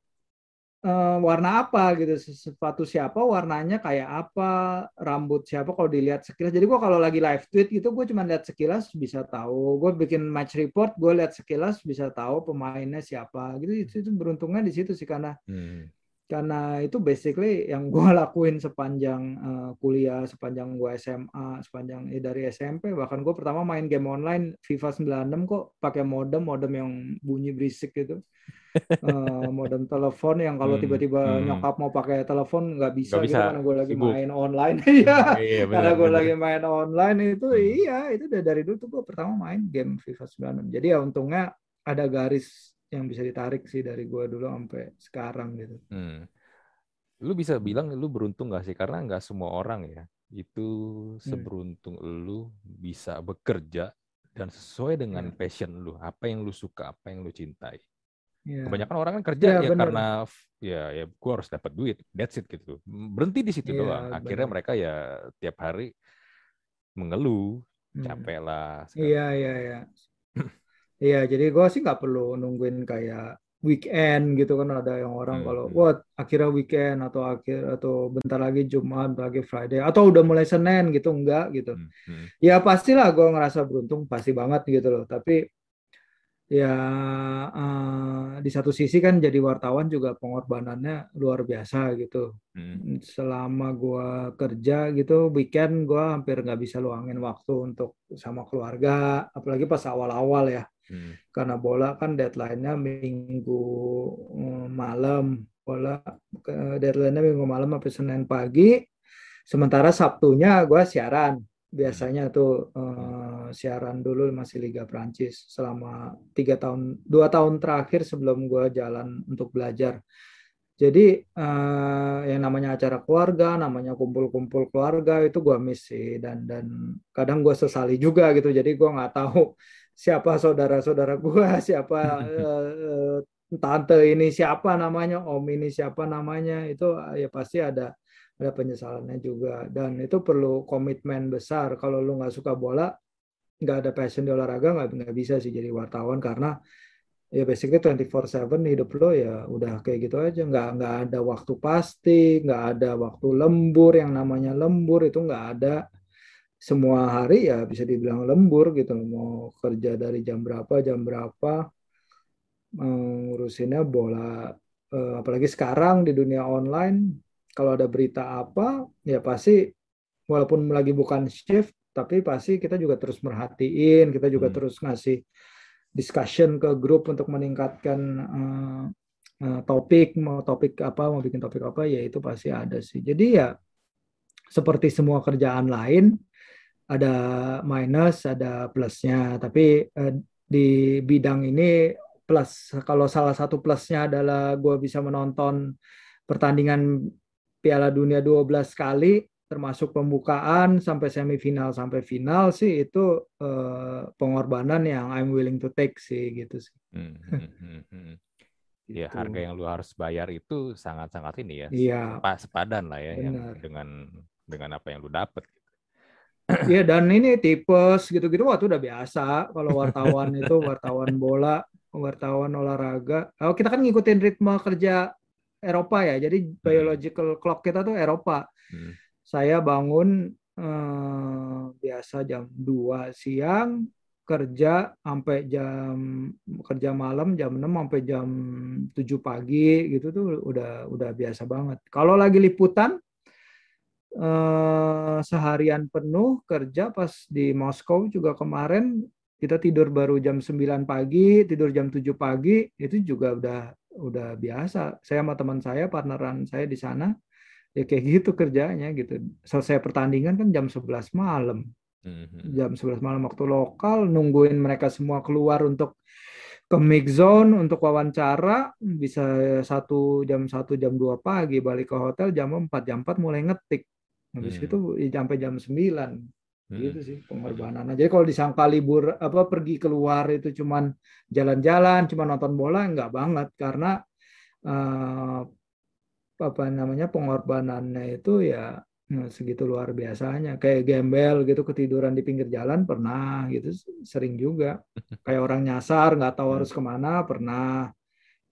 uh, warna apa gitu sepatu siapa warnanya kayak apa rambut siapa kalau dilihat sekilas jadi gua kalau lagi live tweet gitu gue cuma lihat sekilas bisa tahu gue bikin match report gue lihat sekilas bisa tahu pemainnya siapa gitu itu, itu beruntungnya di situ sih karena hmm karena itu basically yang *laughs* gue lakuin sepanjang uh, kuliah, sepanjang gue SMA, sepanjang eh, dari SMP. Bahkan gue pertama main game online FIFA 96 kok pakai modem, modem yang bunyi berisik gitu. *laughs* uh, modem telepon yang kalau hmm, tiba-tiba hmm, hmm. nyokap mau pakai telepon nggak bisa, gak gitu bisa karena gue lagi Sibuk. main online. *laughs* Iya, iya karena gue lagi main online itu hmm. iya itu dari dulu tuh gue pertama main game FIFA 96. Jadi ya untungnya ada garis yang bisa ditarik sih dari gue dulu sampai sekarang gitu. Hmm. Lu bisa bilang lu beruntung gak sih? Karena nggak semua orang ya itu hmm. seberuntung hmm. lu bisa bekerja dan sesuai dengan yeah. passion lu, apa yang lu suka, apa yang lu cintai. Yeah. Kebanyakan orang kan kerja yeah, ya bener. karena ya ya gue harus dapat duit, that's it gitu. Berhenti di situ yeah, doang. Akhirnya bener. mereka ya tiap hari mengeluh, hmm. capek lah. Iya iya iya. *laughs* Iya, jadi gue sih nggak perlu nungguin kayak weekend gitu kan ada yang orang hmm. kalau wah akhirnya weekend atau akhir atau bentar lagi Jumat, bentar lagi Friday atau udah mulai Senin gitu enggak gitu. Hmm. Hmm. Ya pastilah gue ngerasa beruntung pasti banget gitu loh. Tapi ya uh, di satu sisi kan jadi wartawan juga pengorbanannya luar biasa gitu. Hmm. Selama gue kerja gitu, weekend gue hampir nggak bisa luangin waktu untuk sama keluarga, apalagi pas awal-awal ya. Hmm. Karena bola kan deadline-nya minggu eh, malam, bola deadline-nya minggu malam sampai Senin pagi. Sementara Sabtunya gue siaran biasanya tuh uh, siaran dulu masih Liga Prancis selama tiga tahun dua tahun terakhir sebelum gue jalan untuk belajar. Jadi uh, yang namanya acara keluarga namanya kumpul-kumpul keluarga itu gue miss sih. Dan dan kadang gue sesali juga gitu. Jadi gue nggak tahu *laughs* siapa saudara-saudara gue *laughs* siapa uh, *laughs* tante ini siapa namanya om ini siapa namanya. Itu ya pasti ada ada penyesalannya juga. Dan itu perlu komitmen besar. Kalau lu nggak suka bola nggak ada passion di olahraga nggak nggak bisa sih jadi wartawan. Karena ya basically 24/7 hidup lo ya udah kayak gitu aja. Nggak nggak ada waktu pasti nggak ada waktu lembur. Yang namanya lembur itu nggak ada. Semua hari ya bisa dibilang lembur gitu mau kerja dari jam berapa jam berapa ngurusinnya bola eh, apalagi sekarang di dunia online kalau ada berita apa ya pasti walaupun lagi bukan shift tapi pasti kita juga terus merhatiin kita juga hmm. terus ngasih discussion ke grup untuk meningkatkan uh, uh, topik mau topik apa mau bikin topik apa ya itu pasti ada sih jadi ya seperti semua kerjaan lain ada minus ada plusnya tapi uh, di bidang ini plus kalau salah satu plusnya adalah gue bisa menonton pertandingan Piala Dunia 12 kali termasuk pembukaan sampai semifinal sampai final sih itu uh, pengorbanan yang I'm willing to take sih gitu sih. Hmm, hmm, hmm, hmm. Ya gitu. harga yang lu harus bayar itu sangat-sangat ini ya. Iya. Sepadan lah ya yang dengan dengan apa yang lu dapat. *clears throat* Iya dan ini tipes gitu-gitu waktu udah biasa kalau wartawan itu wartawan bola, wartawan olahraga. Oh kita kan ngikutin ritme kerja Eropa ya. Jadi hmm. biological clock kita tuh Eropa. Hmm. Saya bangun eh, biasa jam 2 siang, kerja sampai jam kerja malam jam 6 sampai jam 7 pagi gitu tuh udah udah biasa banget. Kalau lagi liputan eh, seharian penuh kerja pas di Moskow juga kemarin kita tidur baru jam 9 pagi, tidur jam 7 pagi, itu juga udah udah biasa. Saya sama teman saya, partneran saya di sana, ya kayak gitu kerjanya gitu. Selesai pertandingan kan jam 11 malam. Mm-hmm. Jam 11 malam waktu lokal, nungguin mereka semua keluar untuk ke mix zone untuk wawancara bisa satu jam satu jam dua pagi balik ke hotel jam 4 jam 4 mulai ngetik habis hmm. itu sampai jam 9 Hmm. Gitu sih pengorbanan. Nah, jadi kalau disangka libur apa pergi keluar itu cuman jalan-jalan, cuma nonton bola enggak banget karena uh, apa namanya pengorbanannya itu ya nah, segitu luar biasanya. Kayak gembel gitu ketiduran di pinggir jalan pernah gitu sering juga. *laughs* Kayak orang nyasar nggak tahu harus hmm. ke mana pernah.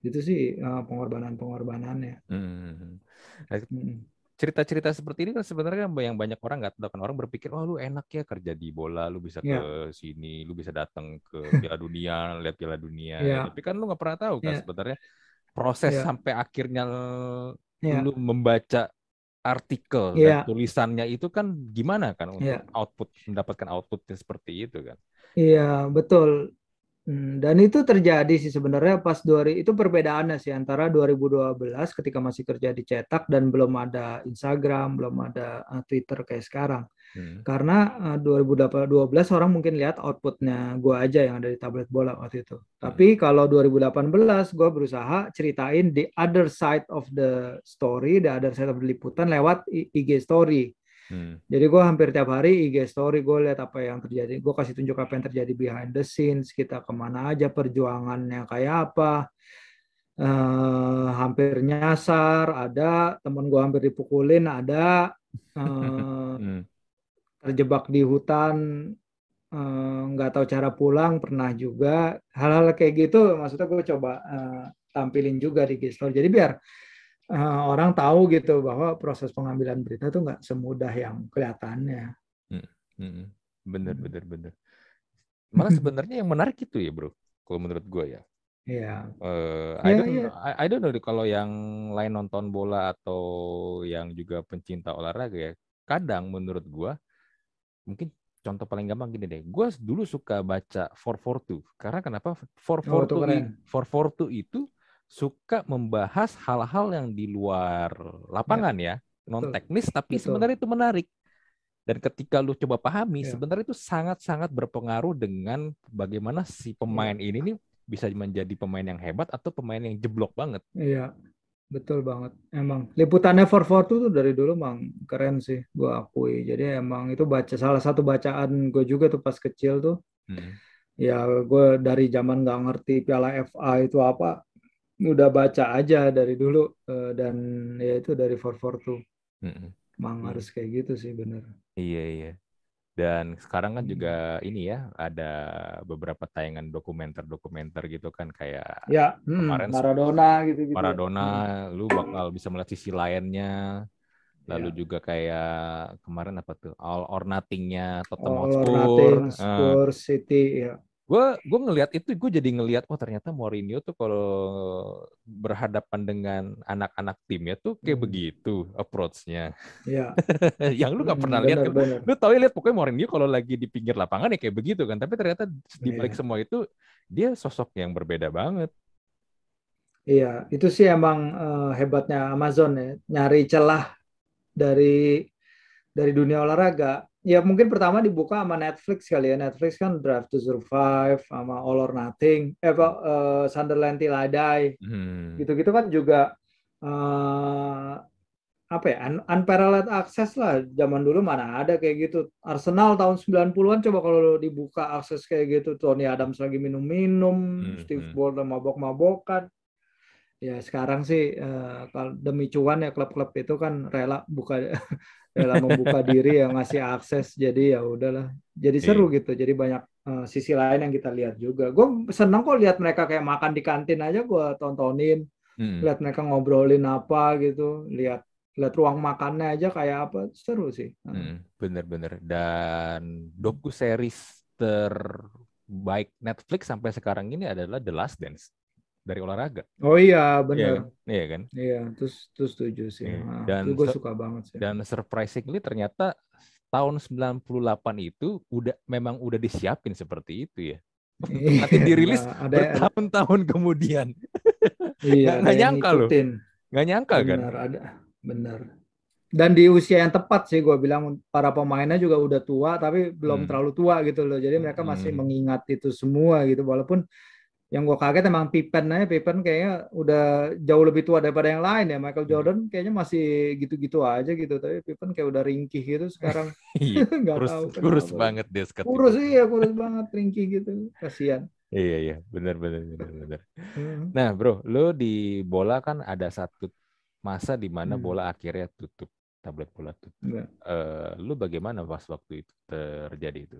Itu sih uh, pengorbanan-pengorbanannya. Hmm. hmm cerita-cerita seperti ini kan sebenarnya yang banyak orang nggak tahu kan orang berpikir wah lu enak ya kerja di bola lu bisa yeah. ke sini lu bisa datang ke *laughs* Piala Dunia lihat Piala Dunia yeah. tapi kan lu nggak pernah tahu kan yeah. sebenarnya proses yeah. sampai akhirnya yeah. lu membaca artikel yeah. dan tulisannya itu kan gimana kan untuk yeah. output mendapatkan outputnya seperti itu kan? Iya yeah, betul. Hmm, dan itu terjadi sih sebenarnya pas 2000 itu perbedaannya sih antara 2012 ketika masih kerja di cetak dan belum ada Instagram, belum ada uh, Twitter kayak sekarang. Hmm. Karena uh, 2012 orang mungkin lihat outputnya gue aja yang ada di tablet bola waktu itu. Hmm. Tapi kalau 2018 gue berusaha ceritain the other side of the story, the other side of the liputan lewat IG story. Hmm. Jadi gue hampir tiap hari IG story gue lihat apa yang terjadi. Gue kasih tunjuk apa yang terjadi behind the scenes. Kita ke mana aja perjuangannya kayak apa. Uh, hampir nyasar, ada temen gue hampir dipukulin, ada uh, *laughs* hmm. terjebak di hutan, eh, nggak uh, tahu cara pulang, pernah juga hal-hal kayak gitu. Maksudnya gue coba uh, tampilin juga di IG story. Jadi biar uh, orang tahu gitu bahwa proses pengambilan berita itu nggak semudah yang kelihatannya. Hmm, hmm, bener, hmm. bener, bener. Malah *laughs* sebenarnya yang menarik itu ya, bro. Kalau menurut gue ya. Iya. Uh, I, yeah, don't, yeah. I, I don't know kalau yang lain nonton bola atau yang juga pencinta olahraga ya. Kadang menurut gue, mungkin contoh paling gampang gini deh. Gue dulu suka baca 442. Karena kenapa? 442 oh, 442 itu suka membahas hal-hal yang di luar lapangan ya, ya non teknis tapi Betul. sebenarnya itu menarik. Dan ketika lu coba pahami, ya. sebenarnya itu sangat-sangat berpengaruh dengan bagaimana si pemain ya. ini nih bisa menjadi pemain yang hebat atau pemain yang jeblok banget. Iya, betul banget. Emang liputannya for for tuh dari dulu emang keren sih, gue akui. Jadi emang itu baca salah satu bacaan gue juga tuh pas kecil tuh. Hmm. Ya gue dari zaman nggak ngerti Piala FA itu apa, udah baca aja dari dulu uh, dan ya itu dari 442. Mm-hmm. Emang mm. harus kayak gitu sih bener. Iya iya. Dan sekarang kan juga hmm. ini ya ada beberapa tayangan dokumenter-dokumenter gitu kan kayak ya, hmm, kemarin Maradona gitu gitu. Maradona, hmm. lu bakal bisa melihat sisi lainnya. Lalu ya. juga kayak kemarin apa tuh All or Nothing-nya Tottenham All or Nothing, Spurs, uh. City ya gue gue ngelihat itu gue jadi ngelihat oh ternyata Mourinho tuh kalau berhadapan dengan anak-anak timnya tuh kayak hmm. begitu approach-nya. Iya. *laughs* yang lu gak pernah hmm, lihat kan. Lu tahu lihat pokoknya Mourinho kalau lagi di pinggir lapangan ya kayak begitu kan. Tapi ternyata di balik yeah. semua itu dia sosok yang berbeda banget. Iya, itu sih emang uh, hebatnya Amazon ya, nyari celah dari dari dunia olahraga ya mungkin pertama dibuka sama Netflix kali ya. Netflix kan Drive to Survive sama All or Nothing, eh apa uh, Sunderland Till I Die. Hmm. Gitu-gitu kan juga uh, apa ya? Un unparalleled access lah. Zaman dulu mana ada kayak gitu. Arsenal tahun 90-an coba kalau dibuka akses kayak gitu. Tony Adams lagi minum-minum, hmm. Steve hmm. Ball mabok-mabokan. Ya sekarang sih uh, kalau demi cuan ya klub-klub itu kan rela buka *laughs* rela membuka diri yang ngasih akses. Jadi ya udahlah. Jadi iya. seru gitu. Jadi banyak uh, sisi lain yang kita lihat juga. Gue senang kok lihat mereka kayak makan di kantin aja gue tontonin. Hmm. lihat mereka ngobrolin apa gitu. Lihat lihat ruang makannya aja kayak apa. Seru sih. Hmm, bener-bener dan doku series terbaik Netflix sampai sekarang ini adalah The Last Dance dari olahraga. Oh iya, benar. Iya, iya kan? Iya, terus terus setuju sih. Iya. Nah, dan gue suka banget sih. Dan surprisingly ternyata tahun 98 itu udah memang udah disiapin seperti itu ya. Iya, Nanti dirilis *laughs* nah, bertahun-tahun kemudian. *laughs* Iya, nggak nyangka loh. Nggak nyangka benar, kan? Benar, ada. Benar. Dan di usia yang tepat sih gue bilang para pemainnya juga udah tua tapi belum hmm. terlalu tua gitu loh. Jadi mereka masih hmm. mengingat itu semua gitu walaupun yang gue kaget emang Pippen aja Pippen kayaknya udah jauh lebih tua daripada yang lain ya. Michael hmm. Jordan kayaknya masih gitu-gitu aja gitu. Tapi Pippen kayak udah ringkih gitu sekarang. *laughs* Iya, *laughs* nggak kurus, tahu kurus banget dia sekarang kurus iya kurus banget ringkih gitu. Kasihan. Iya iya. Benar benar benar benar hmm. nah bro lo di bola kan ada satu masa di mana hmm. bola akhirnya tutup tablet bola tutup. Uh, lu bagaimana pas waktu itu terjadi itu?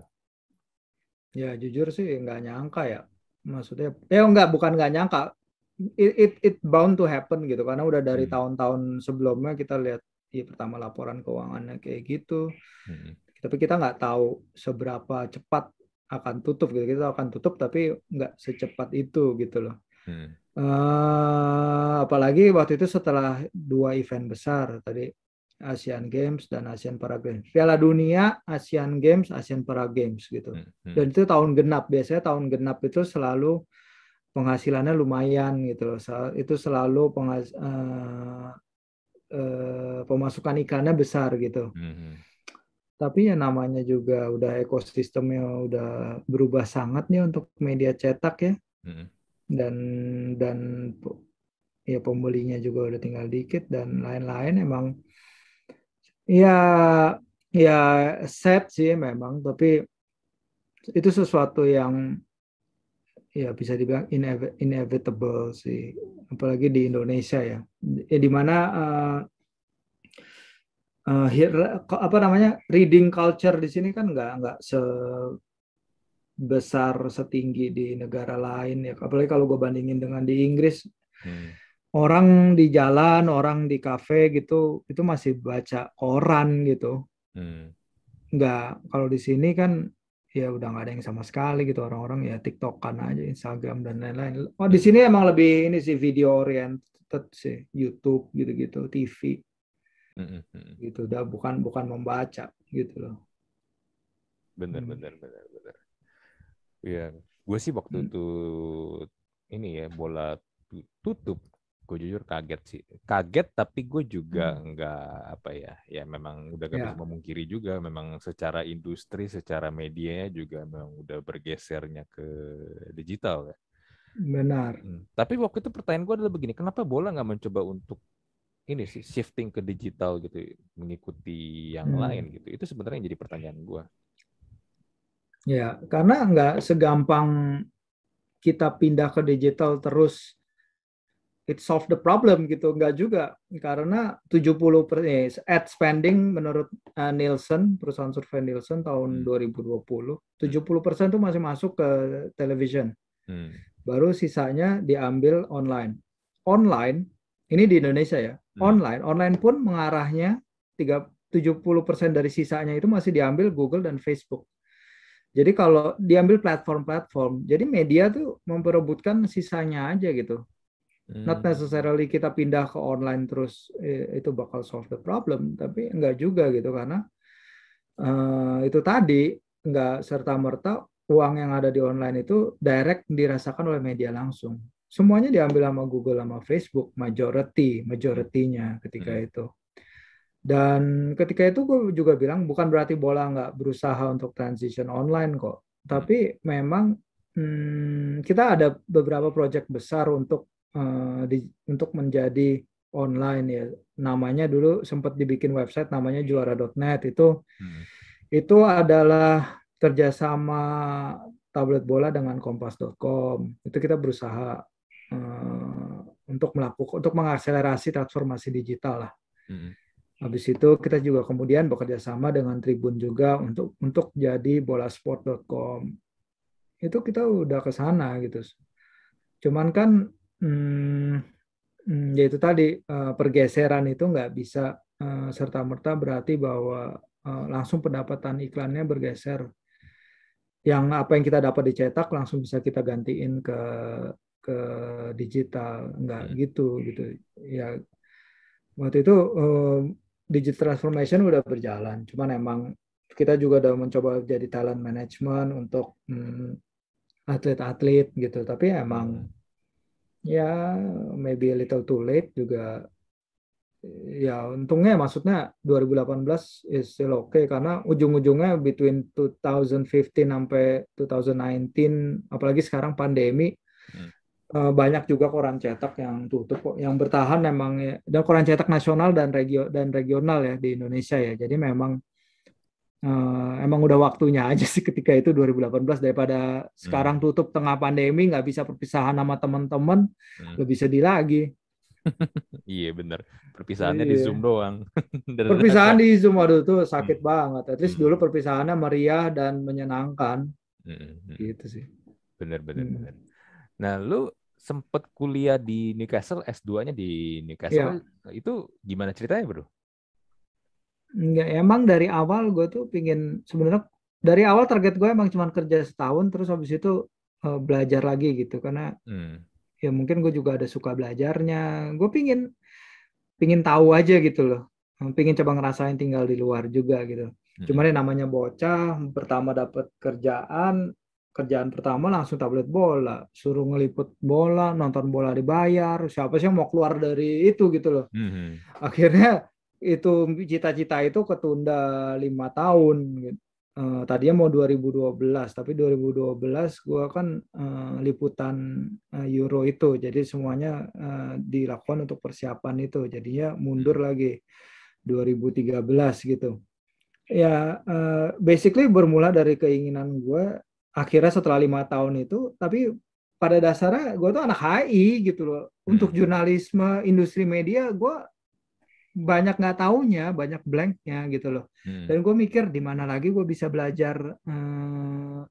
Ya jujur sih nggak nyangka ya maksudnya ya enggak bukan nggak nyangka it, it it bound to happen gitu karena udah dari hmm. tahun-tahun sebelumnya kita lihat di pertama laporan keuangannya kayak gitu hmm. tapi kita nggak tahu seberapa cepat akan tutup gitu kita akan tutup tapi nggak secepat itu gitu loh hmm. Uh, apalagi waktu itu setelah dua event besar tadi Asian Games dan Asian Para Games. Piala Dunia, Asian Games, Asian Para Games gitu. Hmm, hmm. Dan itu tahun genap. Biasanya tahun genap itu selalu penghasilannya lumayan gitu loh. Itu selalu penghas uh, uh, pemasukan ikannya besar gitu. Hmm. hmm. Tapi ya namanya juga udah ekosistemnya udah berubah sangat nih untuk media cetak ya. Hmm. Dan dan ya pembelinya juga udah tinggal dikit dan lain-lain emang Ya, ya sad sih memang, tapi itu sesuatu yang ya bisa dibilang inevitable sih, apalagi di Indonesia ya, ya di mana uh, uh, apa namanya reading culture di sini kan nggak nggak sebesar setinggi di negara lain ya, apalagi kalau gue bandingin dengan di Inggris. Hmm orang di jalan, orang di kafe gitu, itu masih baca koran gitu. Hmm. Nggak, kalau di sini kan ya udah nggak ada yang sama sekali gitu orang-orang ya TikTokan aja, Instagram dan lain-lain. Oh di sini emang lebih ini sih video oriented sih, YouTube gitu-gitu, TV. Hmm, hmm, hmm. Gitu, udah bukan bukan membaca gitu loh. Bener, hmm. bener, bener, bener. Iya, gue sih waktu hmm. itu ini ya bola tutup gue jujur kaget sih kaget tapi gue juga hmm. nggak apa ya ya memang udah gak ya. bisa memungkiri juga memang secara industri secara medianya juga memang udah bergesernya ke digital ya benar hmm. tapi waktu itu pertanyaan gue adalah begini kenapa bola nggak mencoba untuk ini sih shifting ke digital gitu mengikuti yang hmm. lain gitu itu sebenarnya jadi pertanyaan gue ya karena nggak segampang kita pindah ke digital terus it solve the problem gitu. Enggak juga. Karena 70 per, eh, ad spending menurut uh, Nielsen perusahaan survei Nielsen tahun hmm. 2020 70 persen itu masih masuk ke television. Hmm. baru sisanya diambil online. Online ini di Indonesia ya hmm. online. Online pun mengarahnya 3 70 persen dari sisanya itu masih diambil Google dan Facebook. Jadi kalau diambil platform-platform jadi media tuh memperebutkan sisanya aja gitu Not hmm. necessarily kita pindah ke online terus itu bakal solve the problem, tapi enggak juga gitu karena uh, itu tadi enggak serta merta uang yang ada di online itu direct dirasakan oleh media langsung. Semuanya diambil sama Google sama Facebook, majority, majoritinya ketika hmm. itu. Dan ketika itu gue juga bilang bukan berarti bola nggak berusaha untuk transition online kok, tapi memang hmm, kita ada beberapa proyek besar untuk uh, di, untuk menjadi online ya. Namanya dulu sempat dibikin website namanya juara.net itu hmm. itu adalah kerjasama tablet bola dengan kompas.com itu kita berusaha uh, untuk melakukan untuk mengakselerasi transformasi digital lah. Hmm. habis itu kita juga kemudian bekerja sama dengan Tribun juga untuk untuk jadi bolasport.com itu kita udah ke sana gitu. Cuman kan hmm, hmm, ya itu tadi uh, pergeseran itu nggak bisa uh, eh, serta merta berarti bahwa uh, langsung pendapatan iklannya bergeser. Yang apa yang kita dapat dicetak langsung bisa kita gantiin ke ke digital, nggak hmm. gitu gitu. Ya waktu itu uh, digital transformation udah berjalan, cuman emang kita juga udah mencoba jadi talent management untuk hmm, atlet-atlet hmm, gitu, tapi emang hmm ya maybe a little too late juga ya untungnya maksudnya 2018 is still okay karena ujung-ujungnya between 2015 sampai 2019 apalagi sekarang pandemi hmm. Eh, banyak juga koran cetak yang tutup kok yang bertahan memang ya dan koran cetak nasional dan regio dan regional ya di Indonesia ya jadi memang uh, emang udah waktunya *laughs* aja sih ketika itu 2018 daripada hmm. sekarang tutup tengah pandemi nggak bisa perpisahan sama teman-teman hmm. lebih sedih lagi. *laughs* iya bener perpisahannya iya. di zoom doang. *laughs* Perpisahan di zoom waduh tuh sakit hmm. banget. At least hmm. dulu perpisahannya meriah dan menyenangkan. Hmm. hmm. Gitu sih. Bener bener hmm. bener. Nah lu sempet kuliah di Newcastle S2-nya di Newcastle ya. itu gimana ceritanya bro? Enggak, emang dari awal gue tuh pingin sebenarnya dari awal target gue emang cuma kerja setahun terus habis itu uh, belajar lagi gitu karena hmm. ya mungkin gue juga ada suka belajarnya gue pingin pingin tahu aja gitu loh pingin coba ngerasain tinggal di luar juga gitu hmm. cuman yang namanya bocah pertama dapat kerjaan kerjaan pertama langsung tablet bola suruh ngeliput bola nonton bola dibayar siapa sih yang mau keluar dari itu gitu loh hmm. akhirnya itu cita-cita itu ketunda lima tahun gitu. Uh, tadinya mau 2012 tapi 2012 gue kan uh, liputan uh, Euro itu. Jadi semuanya uh, dilakukan untuk persiapan itu. Jadinya mundur hmm. lagi 2013 gitu. Ya uh, basically bermula dari keinginan gue akhirnya setelah lima tahun itu tapi pada dasarnya gue tuh anak HI gitu loh. Untuk hmm. jurnalisme industri media gue banyak nggak taunya, banyak blanknya gitu loh. Hmm. Dan gue mikir di mana lagi gue bisa belajar uh,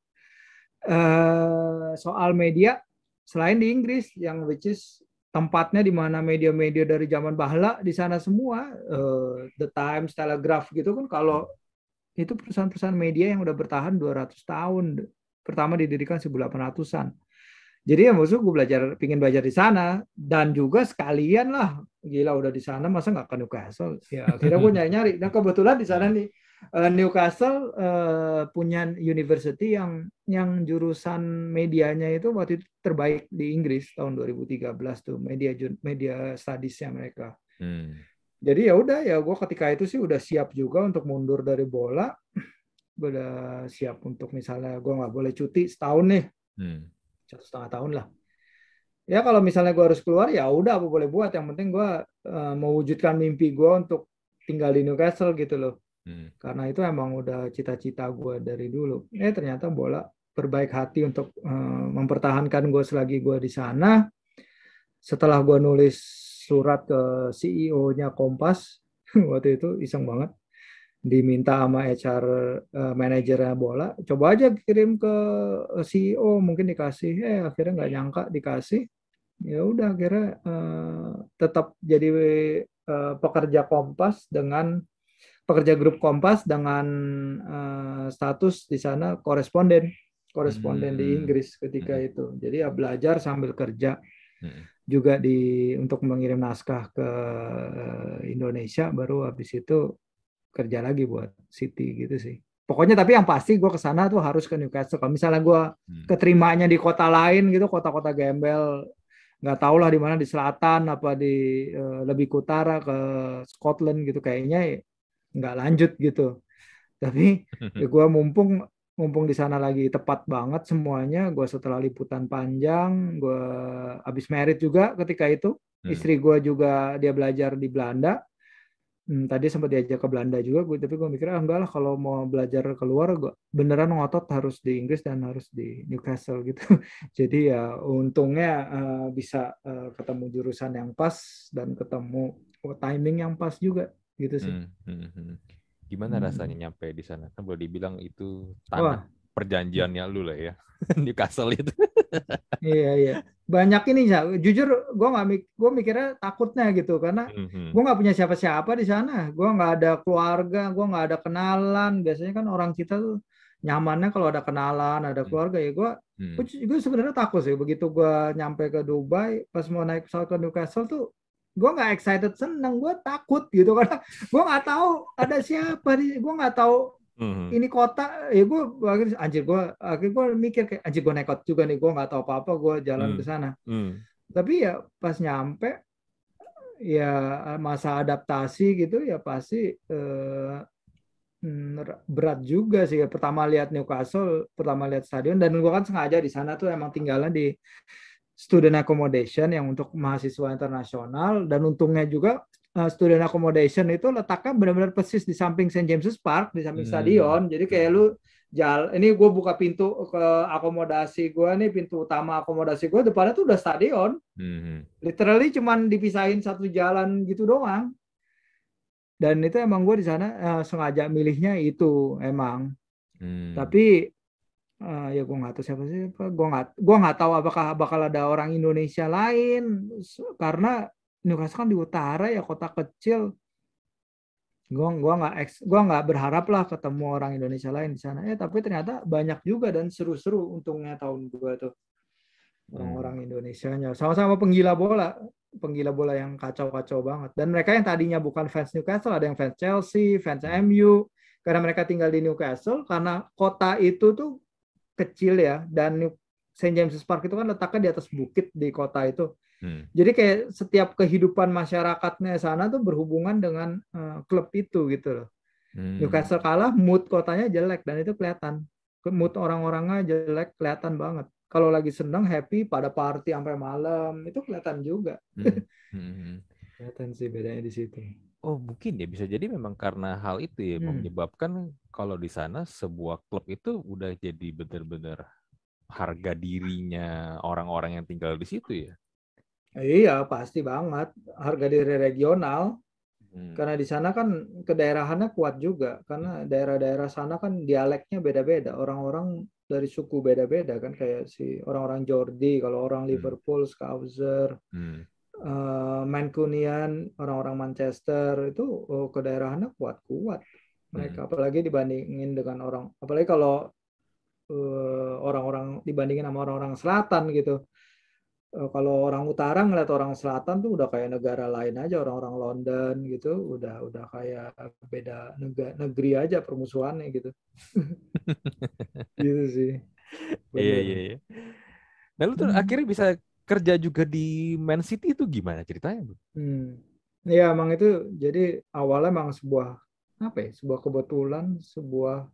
uh, soal media selain di Inggris yang which is tempatnya di mana media-media dari zaman bahla di sana semua, uh, The Times, Telegraph gitu kan kalau itu perusahaan-perusahaan media yang udah bertahan 200 tahun. Pertama didirikan 1800-an. Jadi ya maksud gue belajar, pingin belajar di sana dan juga sekalian lah, gila udah di sana masa nggak ke Newcastle? Ya *laughs* akhirnya gue nyari-nyari. Dan kebetulan di sana nih eh, Newcastle uh, punya university yang yang jurusan medianya itu waktu itu terbaik di Inggris tahun 2013 tuh media media studiesnya mereka. Hmm. Jadi ya udah ya gue ketika itu sih udah siap juga untuk mundur dari bola, *clears throat* udah siap untuk misalnya gue nggak boleh cuti setahun nih. Hmm satu setengah tahun lah. Ya kalau misalnya gue harus keluar ya udah apa boleh buat. Yang penting gue uh, mewujudkan mimpi gue untuk tinggal di Newcastle gitu loh. Hmm. karena itu emang udah cita-cita gue dari dulu. Eh ternyata bola berbaik hati untuk uh, mempertahankan gue selagi gue di sana. Setelah gue nulis surat ke CEO-nya Kompas *laughs* waktu itu iseng banget diminta sama HR uh, manajernya bola, coba aja kirim ke CEO mungkin dikasih, eh akhirnya nggak nyangka dikasih, ya udah akhirnya uh, tetap jadi uh, pekerja Kompas dengan pekerja grup Kompas dengan uh, status di sana koresponden, koresponden hmm. di Inggris ketika hmm. itu, jadi ya belajar sambil kerja. Hmm. juga di untuk mengirim naskah ke Indonesia baru habis itu kerja lagi buat City gitu sih. Pokoknya tapi yang pasti gue ke sana tuh harus ke Newcastle. Kalau misalnya gue hmm. keterimanya di kota lain gitu, kota-kota gembel, nggak tahu lah di mana di selatan apa di uh, lebih ke utara ke Scotland gitu kayaknya nggak lanjut gitu. Tapi *laughs* ya gue mumpung mumpung di sana lagi tepat banget semuanya. Gue setelah liputan panjang, gue habis merit juga ketika itu. Hmm. Istri gue juga dia belajar di Belanda Hmm, tadi sempat diajak ke Belanda juga, gue tapi gue mikir ah enggak lah kalau mau belajar keluar gue beneran ngotot harus di Inggris dan harus di Newcastle *laughs* gitu. Jadi ya untungnya uh, bisa uh, ketemu jurusan yang pas dan ketemu timing yang pas juga gitu sih. Hmm, hmm, hmm. Gimana hmm. rasanya nyampe di sana? Kan boleh dibilang itu tanah Wah. perjanjiannya lu lah ya *laughs* Newcastle itu. iya iya banyak ini ya jujur gue nggak gue mikirnya takutnya gitu karena mm-hmm. gue nggak punya siapa-siapa di sana gue nggak ada keluarga gue nggak ada kenalan biasanya kan orang kita tuh nyamannya kalau ada kenalan ada mm. keluarga ya gue mm. gue sebenarnya takut sih begitu gue nyampe ke Dubai pas mau naik pesawat ke Newcastle tuh gue nggak excited seneng gue takut gitu *laughs* karena gue nggak tahu ada siapa di gue nggak tahu hmm Ini kota, ya gue akhirnya anjir gue, akhirnya gue mikir kayak anjir gue nekot juga nih, gue nggak tahu apa-apa, gue jalan mm. ke sana. Mm. Tapi ya pas nyampe, ya masa adaptasi gitu ya pasti eh, berat juga sih. Pertama lihat Newcastle, pertama lihat stadion, dan gue kan sengaja di sana tuh emang tinggalnya di student accommodation yang untuk mahasiswa internasional dan untungnya juga uh, student accommodation itu letaknya benar-benar persis di samping St James's Park, di samping hmm. stadion. Jadi kayak lu jal ini gue buka pintu ke akomodasi gue nih pintu utama akomodasi gue depannya tuh udah stadion hmm. literally cuman dipisahin satu jalan gitu doang dan itu emang gue di sana uh, sengaja milihnya itu emang hmm. tapi uh, ya gue nggak tahu siapa sih gue nggak gue nggak tahu apakah bakal ada orang Indonesia lain karena Newcastle kan di utara ya kota kecil gue gua nggak gua nggak berharap lah ketemu orang Indonesia lain di sana eh tapi ternyata banyak juga dan seru-seru untungnya tahun gue tuh orang-orang Indonesia-nya. Sama-sama penggila bola, penggila bola yang kacau-kacau banget. Dan mereka yang tadinya bukan fans Newcastle, ada yang fans Chelsea, fans MU, karena mereka tinggal di Newcastle, karena kota itu tuh kecil ya, dan St. James's Park itu kan letaknya di atas bukit di kota itu. Hmm. Jadi kayak setiap kehidupan masyarakatnya sana tuh berhubungan dengan uh, klub itu gitu loh. Hmm. Newcastle kalah, mood kotanya jelek dan itu kelihatan. Mood orang-orangnya jelek, kelihatan banget. Kalau lagi senang, happy, pada party sampai malam, itu kelihatan juga. Hmm. *laughs* Hmm. kelihatan sih bedanya di situ. Oh mungkin ya bisa jadi memang karena hal itu ya hmm. menyebabkan kalau di sana sebuah klub itu udah jadi benar-benar harga dirinya orang-orang yang tinggal di situ ya. Iya, pasti banget. Harga diri regional. Hmm. Karena di sana kan kedaerahannya kuat juga. Karena daerah-daerah sana kan dialeknya beda-beda. Orang-orang dari suku beda-beda kan kayak si orang-orang Jordi, kalau orang hmm. Liverpool, Scouser, hmm. uh, Mancunian, orang-orang Manchester itu oh, kedaerahannya kuat-kuat. Mereka hmm. apalagi dibandingin dengan orang apalagi kalau uh, orang-orang dibandingin sama orang-orang selatan gitu Eh, kalau orang utara ngeliat orang selatan tuh udah kayak negara lain aja orang-orang London gitu udah udah kayak beda negara negeri aja permusuhannya gitu. *laughs* Gitu sih. Iya iya iya. Nah lu tuh hmm. akhirnya bisa kerja juga di Man City itu gimana ceritanya hmm. ya emang itu jadi awalnya emang sebuah apa ya sebuah kebetulan sebuah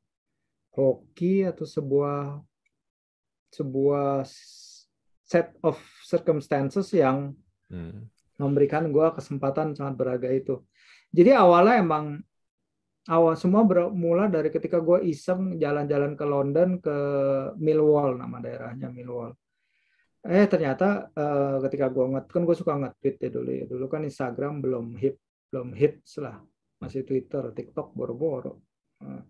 hoki atau sebuah sebuah set of circumstances yang hmm. memberikan gue kesempatan sangat berharga itu. Jadi awalnya emang awal semua bermula dari ketika gue iseng jalan-jalan ke London ke Millwall nama daerahnya Millwall. Eh ternyata uh, ketika gue nget kan gue suka nge-tweet ya dulu ya dulu kan Instagram belum hit belum hit lah masih Twitter TikTok boro-boro. Uh,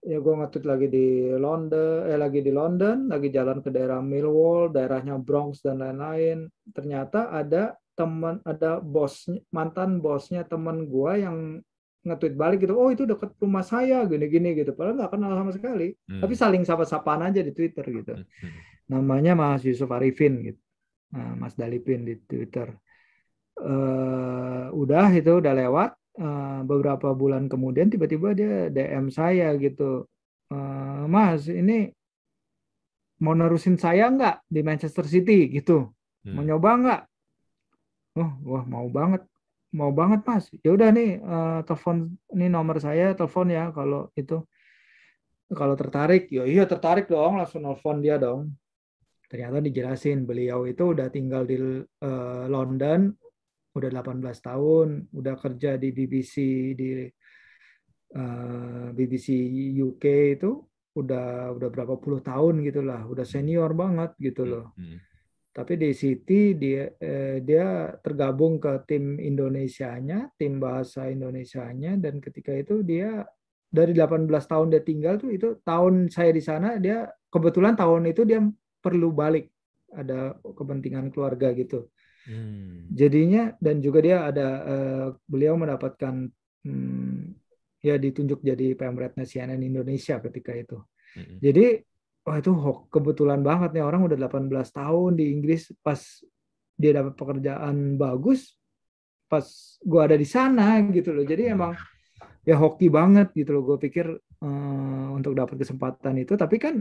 ya gue ngetweet lagi di London eh lagi di London lagi jalan ke daerah Millwall daerahnya Bronx dan lain-lain ternyata ada teman ada bos mantan bosnya teman gue yang nge-tweet balik gitu oh itu dekat rumah saya gini-gini gitu padahal nggak kenal sama sekali hmm. tapi saling sapa-sapaan aja di Twitter gitu hmm. hmm. namanya Mas Yusuf Arifin gitu nah, Mas Dalipin di Twitter uh, udah itu udah lewat uh, beberapa bulan kemudian tiba-tiba dia DM saya gitu, uh, Mas ini mau nerusin saya nggak di Manchester City gitu, hmm. mau nyoba nggak? Oh, wah mau banget, mau banget Mas. Ya udah nih uh, telepon ini nomor saya, telepon ya kalau itu kalau tertarik, ya iya tertarik dong, langsung nelfon dia dong. Ternyata dijelasin beliau itu udah tinggal di uh, London, udah 18 tahun, udah kerja di BBC di uh, eh, BBC UK itu udah udah berapa puluh tahun gitulah, udah senior banget gitu loh. Hmm. hmm. Tapi di City dia eh, dia tergabung ke tim Indonesianya, tim bahasa Indonesianya dan ketika itu dia dari 18 tahun dia tinggal tuh itu tahun saya di sana dia kebetulan tahun itu dia perlu balik ada kepentingan keluarga gitu. Hmm. Jadinya dan juga dia ada uh, beliau mendapatkan hmm, ya ditunjuk jadi pemretnya CNN Indonesia ketika itu. Hmm. Jadi wah itu kebetulan banget nih orang udah 18 tahun di Inggris pas dia dapat pekerjaan bagus pas gua ada di sana gitu loh. Jadi hmm. emang ya hoki banget gitu loh. Gue pikir uh, untuk dapat kesempatan itu tapi kan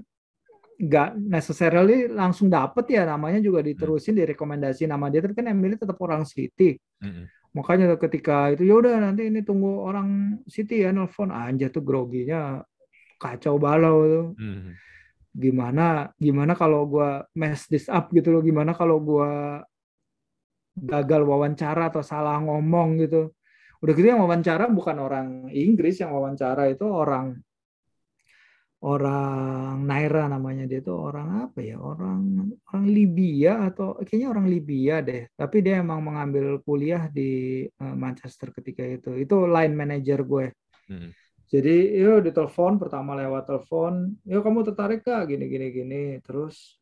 nggak necessarily langsung dapet ya namanya juga diterusin hmm. direkomendasi nama dia tapi kan Emily tetap orang City hmm. makanya ketika itu ya udah nanti ini tunggu orang City ya nelfon aja tuh groginya kacau balau tuh hmm. gimana gimana kalau gue mess this up gitu loh gimana kalau gue gagal wawancara atau salah ngomong gitu udah gitu yang wawancara bukan orang Inggris yang wawancara itu orang orang Naira namanya dia itu orang apa ya orang orang Libya atau kayaknya orang Libya deh tapi dia emang mengambil kuliah di uh, Manchester ketika itu itu line manager gue hmm. jadi yo ditelepon pertama lewat telepon yo kamu tertarik kak gini gini gini terus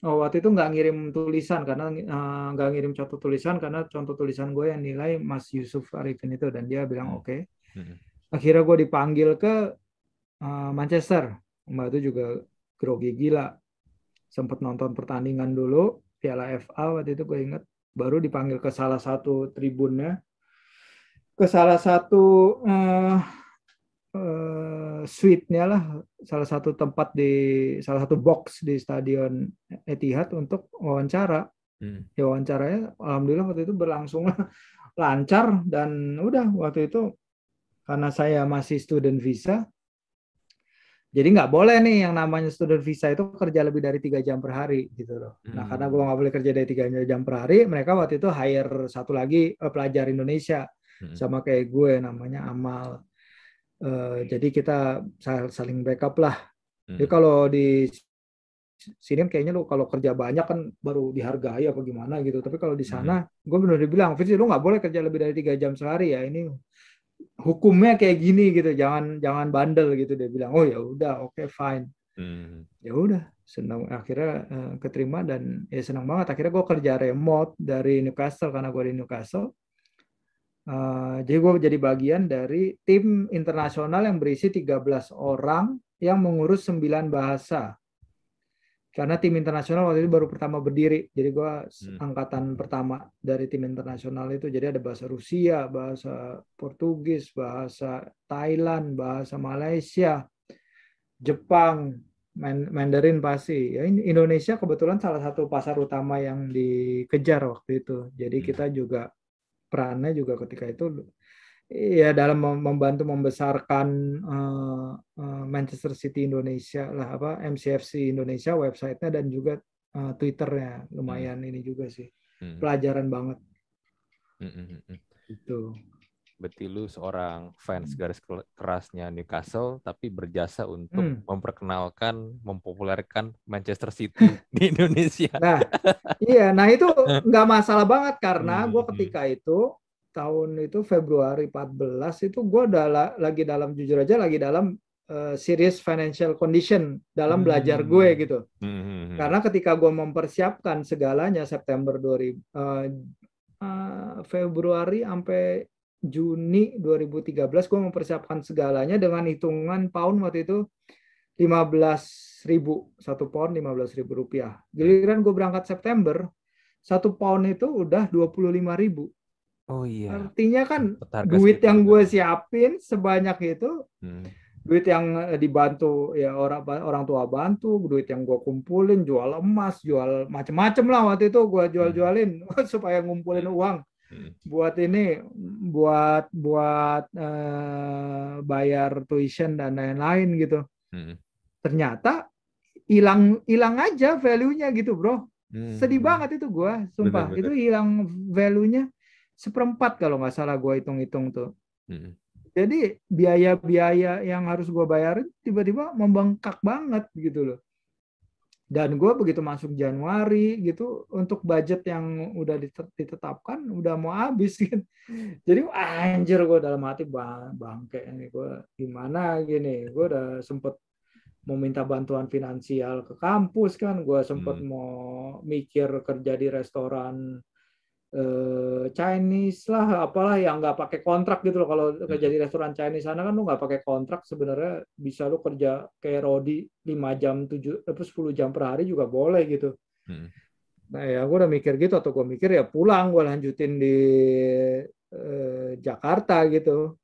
oh waktu itu nggak ngirim tulisan karena uh, nggak ngirim contoh tulisan karena contoh tulisan gue yang nilai Mas Yusuf Arifin itu dan dia bilang hmm. oke okay. hmm. akhirnya gue dipanggil ke uh, Manchester. Mbak itu juga grogi gila. sempat nonton pertandingan dulu Piala FA waktu itu gue inget baru dipanggil ke salah satu tribunnya ke salah satu uh, uh, suite-nya lah salah satu tempat di salah satu box di stadion Etihad untuk wawancara hmm. ya wawancaranya alhamdulillah waktu itu berlangsung *laughs* lancar dan udah waktu itu karena saya masih student visa jadi nggak boleh nih yang namanya student visa itu kerja lebih dari tiga jam per hari gitu loh. Hmm. Nah karena gue nggak boleh kerja dari tiga jam per hari, mereka waktu itu hire satu lagi uh, pelajar Indonesia hmm. sama kayak gue namanya Amal. Uh, jadi kita saling backup lah. Hmm. Jadi kalau di sini kayaknya lu kalau kerja banyak kan baru dihargai apa gimana gitu. Tapi kalau di sana, hmm. gue benar bilang, Fitri lu nggak boleh kerja lebih dari tiga jam sehari ya. Ini hukumnya kayak gini gitu jangan jangan bandel gitu. Dia bilang oh ya udah oke okay, fine. Hmm. ya udah senang akhirnya uh, keterima dan ya senang banget. Akhirnya gue kerja remote dari Newcastle karena gue di Newcastle. Uh, jadi gue jadi bagian dari tim internasional yang berisi 13 orang yang mengurus 9 bahasa karena tim internasional waktu itu baru pertama berdiri jadi gue hmm. angkatan pertama dari tim internasional itu jadi ada bahasa Rusia bahasa Portugis bahasa Thailand bahasa Malaysia Jepang Mandarin pasti ya Indonesia kebetulan salah satu pasar utama yang dikejar waktu itu jadi hmm. kita juga perannya juga ketika itu ya dalam membantu membesarkan uh, uh, Manchester City Indonesia lah apa MCFC Indonesia websitenya dan juga uh, Twitternya lumayan hmm. ini juga sih hmm. pelajaran banget hmm. hmm, hmm, hmm. itu berarti lu seorang fans garis kerasnya Newcastle tapi berjasa untuk hmm. memperkenalkan mempopulerkan Manchester City *laughs* di Indonesia nah iya nah itu *laughs* nggak masalah banget karena gue ketika itu tahun itu Februari 14 itu gue udah lagi dalam jujur aja lagi dalam uh, serious financial condition dalam belajar gue hmm. gitu. Hmm. Karena ketika gue mempersiapkan segalanya September 2000 uh, uh, Februari sampai Juni 2013 gue mempersiapkan segalanya dengan hitungan pound waktu itu 15 ribu satu pound 15 ribu rupiah. Giliran gue berangkat September satu pound itu udah 25 ribu. Oh iya. Artinya kan duit yang gue siapin sebanyak itu, hmm. duit yang eh, dibantu ya orang orang tua bantu, duit yang gue kumpulin, jual emas, jual macem-macem lah waktu itu gue jual-jualin hmm. *laughs* supaya ngumpulin hmm. uang hmm. buat ini, buat buat uh, bayar tuition dan lain-lain gitu. Hmm. Ternyata hilang hilang aja value-nya gitu bro. Hmm. Sedih banget itu gue, sumpah. Bener, bener. Itu hilang value-nya seperempat kalau nggak salah gue hitung-hitung tuh. Hmm. Jadi biaya-biaya yang harus gue bayarin tiba-tiba membengkak banget gitu loh. Dan gue begitu masuk Januari gitu untuk budget yang udah ditetapkan udah mau habis kan. *laughs* Jadi anjir gue dalam hati bang bangke ini gue gimana gini. Gue udah sempet mau minta bantuan finansial ke kampus kan. Gue sempet hmm. mau mikir kerja di restoran Chinese lah apalah yang nggak pakai kontrak gitu loh kalau hmm. kerja di restoran Chinese sana kan lu nggak pakai kontrak sebenarnya bisa lu kerja kayak Rodi 5 jam 7 atau 10 jam per hari juga boleh gitu. Hmm. Nah ya gue udah mikir gitu atau gue mikir ya pulang gue lanjutin di eh, Jakarta gitu.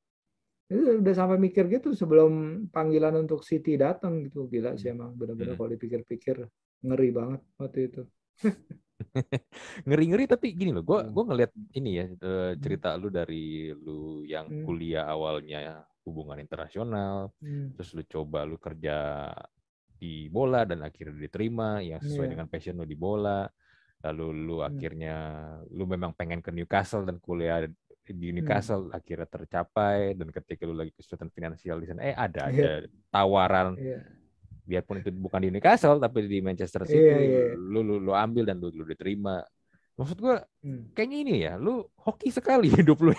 Itu udah sampai mikir gitu sebelum panggilan untuk City datang gitu gila sih emang benar-benar hmm. kalau dipikir-pikir ngeri banget waktu itu. *laughs* *laughs* Ngeri-ngeri tapi gini loh, gue hmm. gue ngeliat ini ya eh, cerita lu dari lu yang hmm. kuliah awalnya hubungan internasional, hmm. terus lu coba lu kerja di bola dan akhirnya diterima yang sesuai yeah. dengan passion lu di bola, lalu lu hmm. akhirnya lu memang pengen ke Newcastle dan kuliah di Newcastle hmm. akhirnya tercapai dan ketika lu lagi kesulitan finansial di sana, eh ada yeah. ada tawaran yeah biarpun itu bukan di Newcastle tapi di Manchester City yeah, yeah. lu lu lu ambil dan lu lu diterima maksud gue hmm. kayaknya ini ya lu hoki sekali *laughs* hidup lu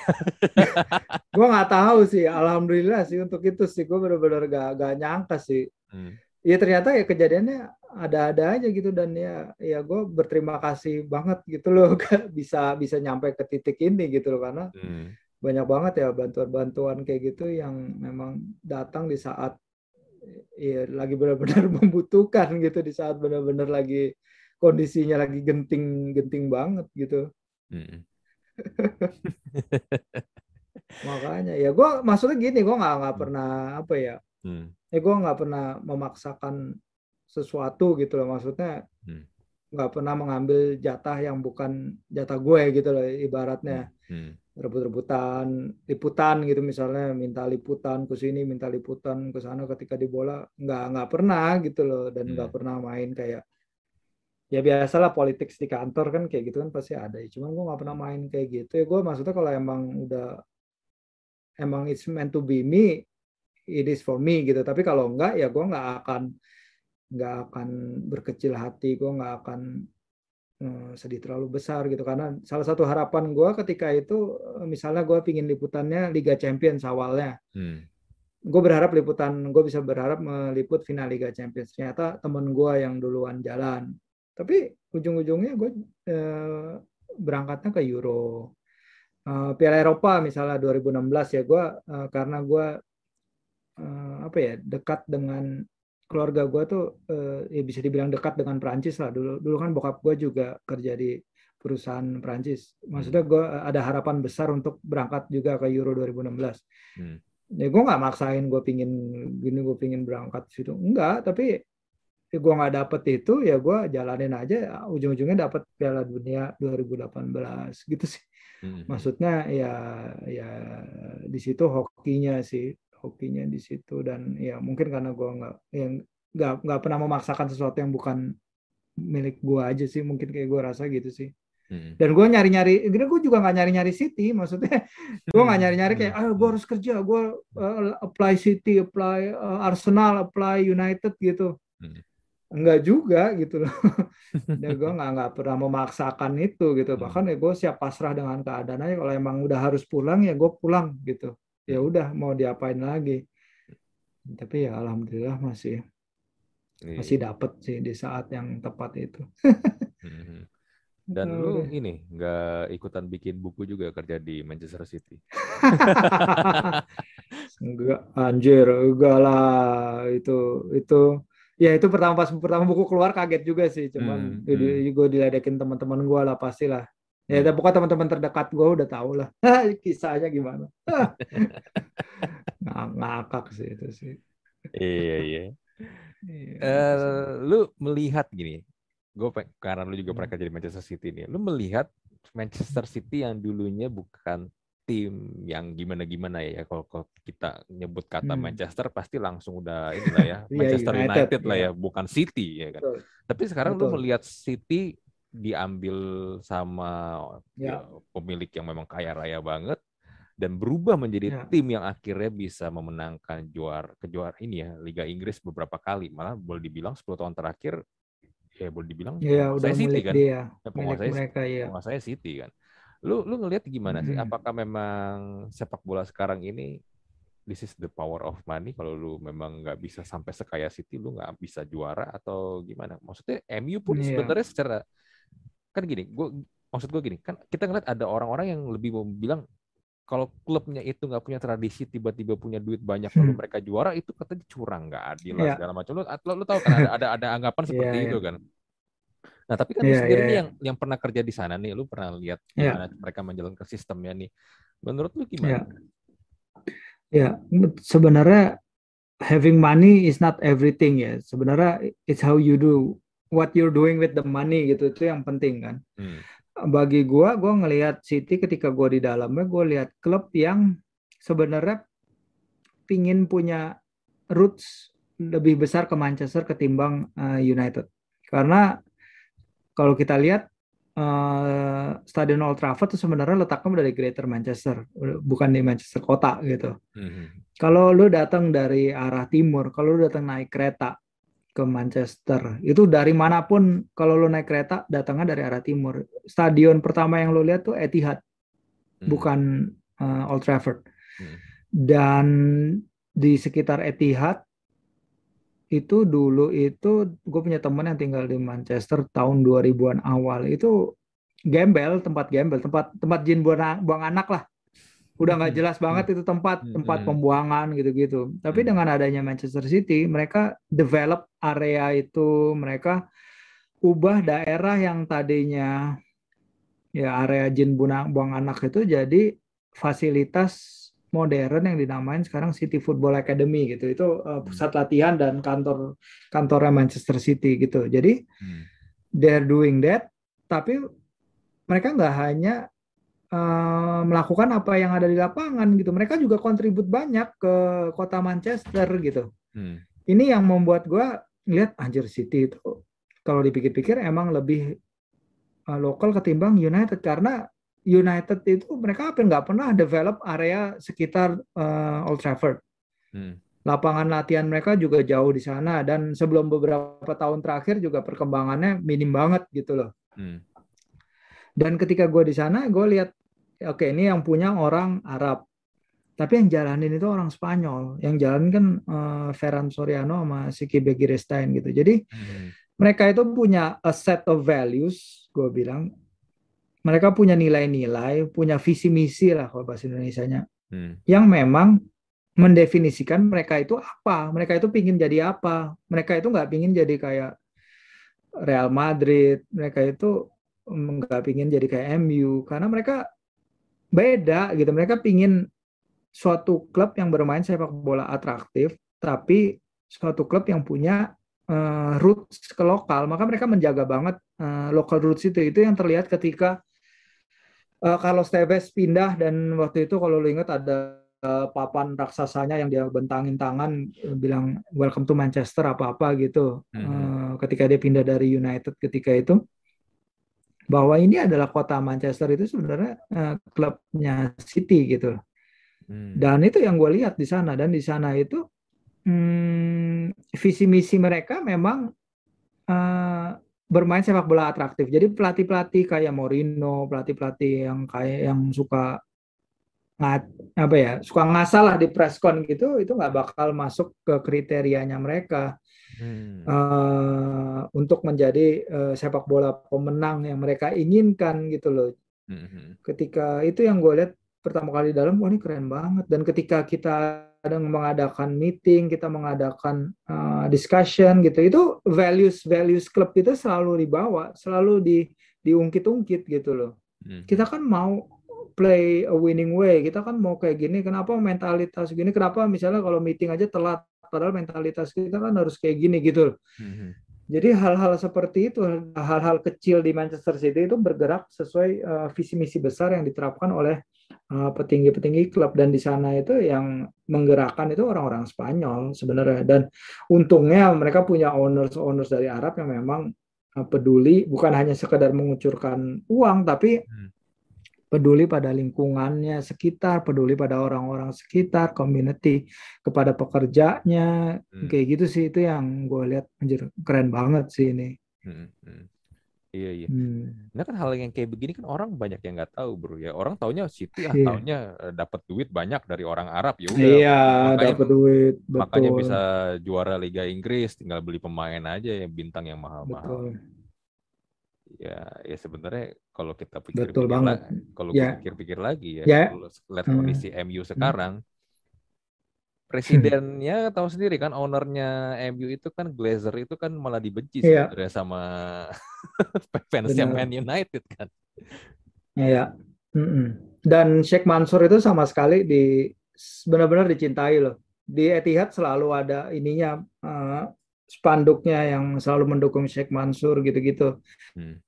*laughs* gue nggak tahu sih alhamdulillah sih untuk itu sih gue benar-benar gak, gak nyangka sih hmm. ya ternyata ya kejadiannya ada-ada aja gitu dan ya ya gue berterima kasih banget gitu loh *laughs* bisa bisa nyampe ke titik ini gitu loh karena hmm. banyak banget ya bantuan-bantuan kayak gitu yang memang datang di saat ya lagi benar-benar *laughs* membutuhkan gitu di saat benar-benar lagi kondisinya lagi genting-genting banget gitu. Hmm. *laughs* Makanya ya gue maksudnya gini, gue nggak nggak hmm. pernah apa ya, hmm. ya gue nggak pernah memaksakan sesuatu gitu loh maksudnya hmm. nggak pernah mengambil jatah yang bukan jatah gue gitu loh ibaratnya hmm. Rebut-rebutan liputan gitu misalnya minta liputan ke sini minta liputan ke sana ketika di bola nggak nggak pernah gitu loh. Dan nggak hmm. pernah main kayak ya biasalah politik di kantor kan kayak gitu kan pasti ada. Cuman gue nggak pernah main kayak gitu. Ya gue maksudnya kalau emang udah emang it's meant to be me it is for me gitu. Tapi kalau enggak ya gue nggak akan nggak akan berkecil hati gue nggak akan sedih terlalu besar gitu. Karena salah satu harapan gue ketika itu eh, misalnya gue pingin liputannya Liga Champions awalnya. Hmm. gue berharap liputan gue bisa berharap meliput final Liga Champions. Ternyata temen gue yang duluan jalan. Tapi ujung-ujungnya gue uh, berangkatnya ke Euro. Uh, Piala Eropa misalnya 2016 ya gue uh, karena gue uh, apa ya dekat dengan keluarga gue tuh uh, ya bisa dibilang dekat dengan Prancis lah. Dulu dulu kan bokap gue juga kerja di perusahaan Prancis maksudnya gue ada harapan besar untuk berangkat juga ke Euro 2016 hmm. ya gue nggak maksain gue pingin gini gue pingin berangkat situ. Enggak tapi ya gue nggak dapet itu ya gue jalanin aja. Ujung-ujungnya dapet Piala Dunia 2018 gitu sih. Hmm. maksudnya ya ya di situ hokinya sih hokinya di situ dan ya mungkin karena gue nggak yang nggak nggak pernah memaksakan sesuatu yang bukan milik gue aja sih mungkin kayak gue rasa gitu sih hmm. dan gue nyari nyari gini gue juga nggak nyari nyari City maksudnya *laughs* gue nggak nyari nyari kayak ah gue harus kerja gue uh, apply City apply uh, Arsenal apply United gitu hmm enggak juga gitu loh. *laughs* Dan gue nggak nggak pernah memaksakan itu gitu. Hmm. Bahkan ya gue siap pasrah dengan keadaan aja. Kalau emang udah harus pulang ya gue pulang gitu. Ya udah mau diapain lagi. Tapi ya alhamdulillah masih iya. masih dapet sih di saat yang tepat itu. Hmm. Dan lu ini nggak ikutan bikin buku juga kerja di Manchester City? *laughs* enggak, anjir, enggak lah itu itu ya itu pertama pas pertama buku keluar kaget juga sih cuman hmm, hmm. gue diledekin teman-teman gue lah pastilah ya hmm. pokoknya teman-teman terdekat gue udah tahu lah *laughs* kisahnya gimana *laughs* Ng ngakak sih itu sih iya iya uh, lu melihat gini gue karena lu juga pernah hmm. kerja di Manchester City nih lu melihat Manchester City yang dulunya bukan tim yang gimana-gimana ya kalau, kalau kita nyebut kata hmm. Manchester pasti langsung udah inilah ya *laughs* iya, Manchester United, United lah ya, ya bukan City ya kan. Betul. Tapi sekarang Betul. lu melihat City diambil sama ya. pemilik yang memang kaya raya banget dan berubah menjadi ya. tim yang akhirnya bisa memenangkan juara kejuaraan ini ya Liga Inggris beberapa kali malah boleh dibilang 10 tahun terakhir ya boleh dibilang ya, udah City kan dia. Ya, penguasa mereka ya. Penguasanya City kan. Lu lu ngelihat gimana sih? Hmm. Apakah memang sepak bola sekarang ini this is the power of money kalau lu memang nggak bisa sampai sekaya City lu nggak bisa juara atau gimana maksudnya MU pun yeah. sebenarnya secara kan gini gue maksud gue gini kan kita ngeliat ada orang-orang yang lebih mau bilang kalau klubnya itu nggak punya tradisi tiba-tiba punya duit banyak lalu hmm. mereka juara itu katanya curang nggak adil yeah. segala macam lu, lu, lu tahu kan ada ada, ada anggapan *laughs* iya, seperti yeah, itu kan Nah, tapi kan yeah, sendiri yeah, yeah. yang yang pernah kerja di sana nih, lu pernah lihat yeah. gimana mereka menjalankan sistemnya nih. Menurut lu gimana? Ya, yeah. sebenarnya having money is not everything ya. Sebenarnya it's how you do what you're doing with the money gitu itu yang penting kan. Hmm. Bagi gua, gua ngelihat City ketika gua di dalamnya, gua lihat klub yang sebenarnya pingin punya roots lebih besar ke Manchester ketimbang uh, United. Karena kalau kita lihat uh, Stadion Old Trafford itu sebenarnya letaknya dari Greater Manchester, bukan di Manchester kota gitu. Mm-hmm. Kalau lu datang dari arah timur, kalau lu datang naik kereta ke Manchester, itu dari mana pun kalau lu naik kereta datangnya dari arah timur. Stadion pertama yang lu lihat tuh Etihad, mm-hmm. bukan uh, Old Trafford. Mm-hmm. Dan di sekitar Etihad itu dulu itu gue punya teman yang tinggal di Manchester tahun 2000-an awal itu gembel tempat gembel tempat tempat jin buang, buang anak lah udah nggak jelas banget itu tempat tempat pembuangan gitu-gitu. Tapi dengan adanya Manchester City, mereka develop area itu, mereka ubah daerah yang tadinya ya area jin buang, buang anak itu jadi fasilitas modern yang dinamain sekarang City Football Academy gitu. Itu uh, pusat latihan dan kantor kantornya Manchester City gitu. Jadi hmm. they're doing that, tapi mereka nggak hanya uh, melakukan apa yang ada di lapangan gitu. Mereka juga kontribut banyak ke kota Manchester gitu. Hmm. Ini yang membuat gue lihat anjir City itu kalau dipikir-pikir emang lebih uh, lokal ketimbang United karena United itu mereka apa nggak pernah develop area sekitar uh, Old Trafford. Hmm. Lapangan latihan mereka juga jauh di sana dan sebelum beberapa tahun terakhir juga perkembangannya minim banget gitu loh. Hmm. Dan ketika gue di sana, gue lihat, oke okay, ini yang punya orang Arab, tapi yang jalanin itu orang Spanyol. Yang jalan kan uh, Ferran Soriano sama Siki Begiristain gitu. Jadi hmm. mereka itu punya a set of values, gue bilang mereka punya nilai-nilai, punya visi misi lah kalau bahasa Indonesia-nya, hmm. yang memang mendefinisikan mereka itu apa, mereka itu pingin jadi apa, mereka itu nggak pingin jadi kayak Real Madrid, mereka itu nggak pingin jadi kayak MU, karena mereka beda gitu, mereka pingin suatu klub yang bermain sepak bola atraktif, tapi suatu klub yang punya uh, roots ke lokal, maka mereka menjaga banget uh, local roots itu. Itu yang terlihat ketika uh, kalau Tevez pindah dan waktu itu kalau lu ingat ada uh, papan raksasanya yang dia bentangin tangan bilang welcome to Manchester apa-apa gitu. Mm -hmm. uh, ketika dia pindah dari United ketika itu bahwa ini adalah kota Manchester itu sebenarnya uh, klubnya City gitu. Hmm. Dan itu yang gue lihat di sana dan di sana itu hmm, visi misi mereka memang uh, bermain sepak bola atraktif. Jadi pelatih-pelatih kayak Mourinho, pelatih-pelatih yang kayak yang suka ngat apa ya suka ngasal lah di preskon gitu itu nggak bakal masuk ke kriterianya mereka hmm. uh, untuk menjadi uh, sepak bola pemenang yang mereka inginkan gitu loh hmm. ketika itu yang gue lihat pertama kali di dalam wah ini keren banget dan ketika kita kadang mengadakan meeting, kita mengadakan uh, discussion gitu. Itu values values klub itu selalu dibawa, selalu di diungkit-ungkit gitu loh. Hmm. Kita kan mau play a winning way, kita kan mau kayak gini. Kenapa mentalitas gini? Kenapa misalnya kalau meeting aja telat, padahal mentalitas kita kan harus kayak gini gitu. Loh. Hmm. Jadi hal-hal seperti itu, hal-hal kecil di Manchester City itu bergerak sesuai uh, visi misi besar yang diterapkan oleh Eh, petinggi-petinggi klub dan di sana itu yang menggerakkan itu orang-orang Spanyol sebenarnya dan untungnya mereka punya owners owners dari Arab yang memang eh, peduli bukan hanya sekedar mengucurkan uang tapi hmm. Peduli pada lingkungannya sekitar peduli pada orang-orang sekitar community kepada pekerjanya hmm. kayak gitu sih itu yang gue lihat anjir keren banget sih ini hmm. Hmm. Iya iya. Hmm. Nah kan hal yang kayak begini kan orang banyak yang nggak tahu bro ya. Orang taunya City ah iya. taunya eh, dapat duit banyak dari orang Arab ya udah. Iya dapat duit. Betul. Makanya bisa juara Liga Inggris tinggal beli pemain aja yang bintang yang mahal-mahal. Ya ya sebenarnya kalau kita pikir-pikir lagi, kalau ya. pikir-pikir lagi ya, ya. kalau lihat kondisi hmm. MU sekarang. Hmm presidennya tahu sendiri kan ownernya MU itu kan Glazer itu kan malah dibenci yeah. sebenarnya sama *laughs* fansnya Man United kan. Iya. Mm -mm. Dan Sheikh Mansur itu sama sekali di benar-benar dicintai loh. Di Etihad selalu ada ininya uh, spanduknya yang selalu mendukung Sheikh Mansur gitu-gitu. Hmm.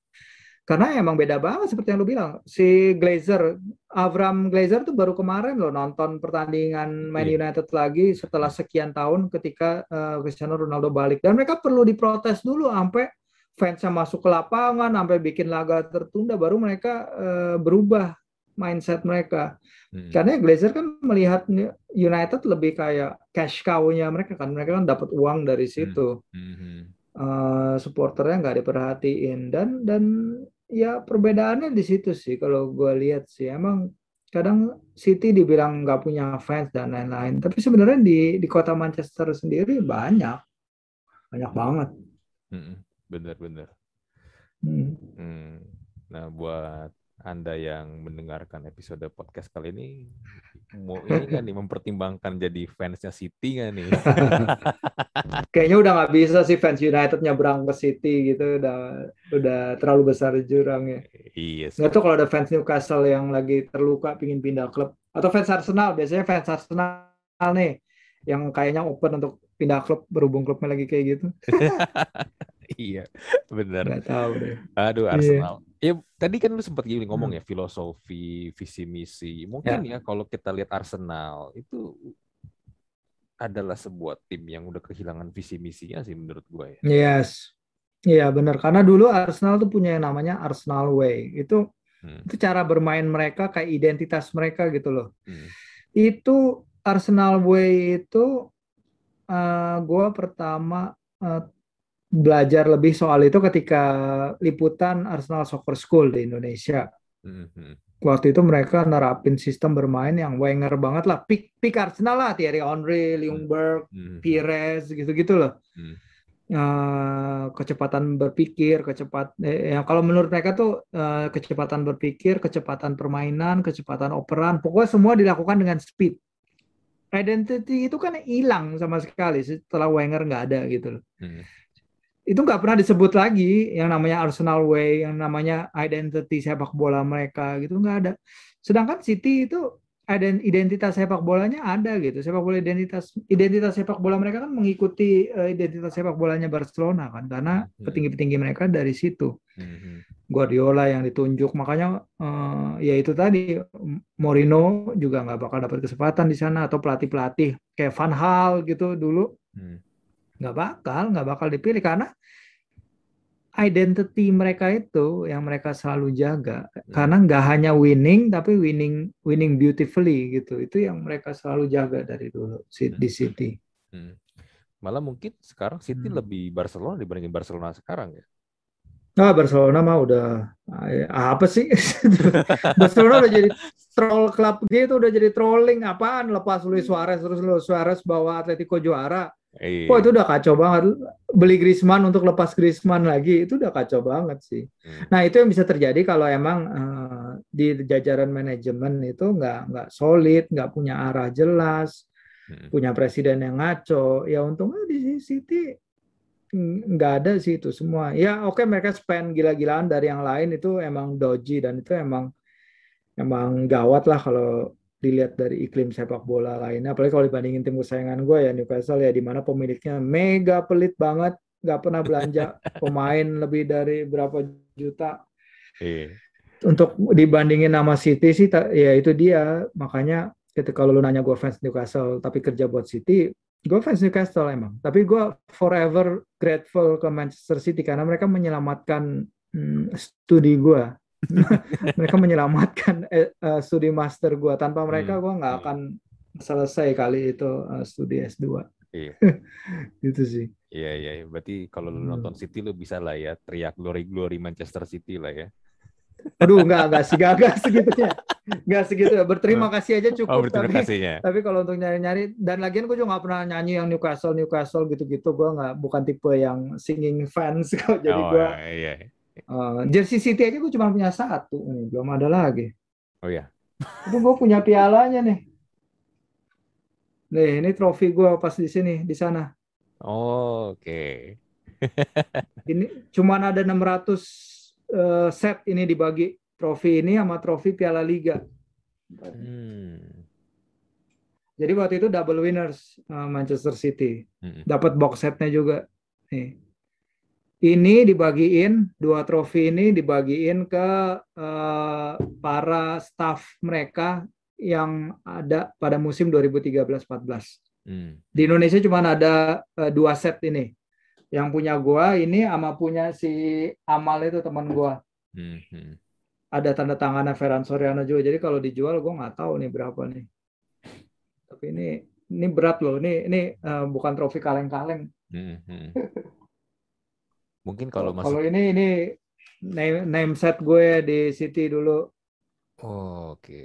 Karena emang beda banget seperti yang lu bilang. Si Glazer, Avram Glazer tuh baru kemarin loh nonton pertandingan Man iya. United lagi setelah sekian tahun ketika uh, Cristiano Ronaldo balik. Dan mereka perlu diprotes dulu sampai fansnya masuk ke lapangan, sampai bikin laga tertunda, baru mereka uh, berubah mindset mereka. Hmm. Karena Glazer kan melihat United lebih kayak cash cow-nya mereka kan. Mereka kan dapat uang dari situ. Hmm. Hmm. Uh, supporternya nggak diperhatiin. Dan dan ya perbedaannya di situ sih kalau gue lihat sih. Emang kadang City dibilang nggak punya fans dan lain-lain. Tapi sebenarnya di di kota Manchester sendiri banyak. Banyak banget. Bener bener. Hmm. hmm. nah buat Anda yang mendengarkan episode podcast kali ini *laughs* mau ini kan nih mempertimbangkan jadi fansnya City nggak nih? *laughs* Kayaknya udah nggak bisa sih fans United nyebrang ke City gitu, udah udah terlalu besar jurangnya. iya sih. Nggak tuh kalau ada fans Newcastle yang lagi terluka pingin pindah klub atau fans Arsenal biasanya fans Arsenal nih yang kayaknya open untuk pindah klub berhubung klubnya lagi kayak gitu. *laughs* iya, benar. Nggak tahu deh. Aduh Iya. Arsenal. Ya tadi kan lu sempat gini ngomong ya filosofi, visi misi. Mungkin ya kalau kita lihat Arsenal itu adalah sebuah tim yang udah kehilangan visi misinya sih menurut gue ya. Yes. Iya benar karena dulu Arsenal tuh punya yang namanya Arsenal Way. Itu Hmm. itu cara bermain mereka kayak identitas mereka gitu loh. Hmm. Itu Arsenal Way itu eh gua pertama eh, belajar lebih soal itu ketika liputan Arsenal Soccer School di Indonesia. Hmm, hmm. Waktu itu mereka nerapin sistem bermain yang Wenger banget lah. Pick, pick Arsenal lah, Thierry Henry, Ljungberg, Hmm. Pires gitu-gitu loh. Hmm. Eh, kecepatan berpikir, kecepat eh, ya kalau menurut mereka tuh eh, kecepatan berpikir, kecepatan permainan, kecepatan operan, pokoknya semua dilakukan dengan speed. Identity itu kan hilang sama sekali setelah Wenger nggak ada gitu loh. Hmm. Itu nggak pernah disebut lagi yang namanya Arsenal Way, yang namanya identity sepak bola mereka gitu nggak ada. Sedangkan City itu ident- identitas sepak bolanya ada gitu. Sepak bola identitas identitas sepak bola mereka kan mengikuti eh, identitas sepak bolanya Barcelona kan karena Hmm. petinggi-petinggi mereka dari situ. Hmm. Guardiola yang ditunjuk makanya eh, ya itu tadi Mourinho juga nggak bakal dapat kesempatan di sana atau pelatih-pelatih kayak Van Hal gitu dulu Hmm. nggak bakal nggak bakal dipilih karena identity mereka itu yang mereka selalu jaga. Karena nggak hanya winning tapi winning winning beautifully gitu. Itu yang mereka selalu jaga dari dulu si- di City. Hmm. Malah mungkin sekarang City Hmm. lebih Barcelona dibandingin Barcelona sekarang ya. ah Barcelona mah udah ah, apa sih? *laughs* Barcelona udah jadi troll club gitu udah jadi trolling. Apaan lepas Luis Suarez terus Luis Suarez bawa Atletico juara Iya. Wah itu udah kacau banget. Beli Griezmann untuk lepas Griezmann lagi itu udah kacau banget sih. Hmm. Nah itu yang bisa terjadi kalau emang eh, di jajaran manajemen itu nggak nggak solid, nggak punya arah jelas, Hmm. punya presiden yang ngaco. Ya untungnya di City nggak ada sih itu semua. Ya oke mereka spend gila-gilaan dari yang lain itu emang dodgy dan itu emang emang gawat lah kalau dilihat dari iklim sepak bola lainnya. Apalagi kalau dibandingin tim kesayangan gue ya Newcastle ya di mana pemiliknya mega pelit banget, nggak pernah belanja pemain lebih dari berapa juta. Iya. Untuk dibandingin nama City sih, ya itu dia. Makanya ketika kalau lu nanya gue fans Newcastle tapi kerja buat City, gue fans Newcastle emang. Tapi gue forever grateful ke Manchester City karena mereka menyelamatkan hmm, studi gue. *laughs* mereka menyelamatkan eh, eh, studi master gue. Tanpa mereka Hmm, gue nggak iya. akan selesai kali itu eh, studi S2. Iya. *laughs* Gitu sih. Iya, iya. iya. Berarti kalau lu Hmm. nonton City lu bisa lah ya teriak glory glory Manchester City lah ya. Aduh, nggak nggak sih, nggak nggak segitunya, nggak segitu. Berterima kasih aja cukup. Oh, berterima tapi kasihnya. tapi kalau untuk nyari-nyari dan lagian gue juga nggak pernah nyanyi yang Newcastle Newcastle gitu-gitu. Gue nggak bukan tipe yang singing fans *laughs* kok. Jadi oh, gue iya. Eh, jersey City aja gue cuma punya satu, nih belum ada lagi. Oh iya. Itu gue punya pialanya nih. Nih, ini trofi gue pas di sini, di sana. Oh, oke. *laughs* Ini cuman ada 600 eh, set ini dibagi trofi ini sama trofi Piala Liga. Hmm. Jadi waktu itu double winners eh, Manchester City. Mm-mm. Dapat box setnya juga. Nih. Ini dibagiin dua trofi ini dibagiin ke eh, para staff mereka yang ada pada musim 2013-14. Hmm. Di Indonesia cuma ada eh, dua set ini. Yang punya gua ini sama punya si Amal itu teman gua. Hmm. Hmm. Ada tanda tangannya Ferran Soriano juga. Jadi kalau dijual gua nggak tahu nih berapa nih. Tapi ini ini berat loh. Ini ini eh, bukan trofi kaleng-kaleng. Hmm. *laughs* Hmm. Mungkin kalau masuk Kalau ini ini name, name set gue di City dulu. Oh, oke.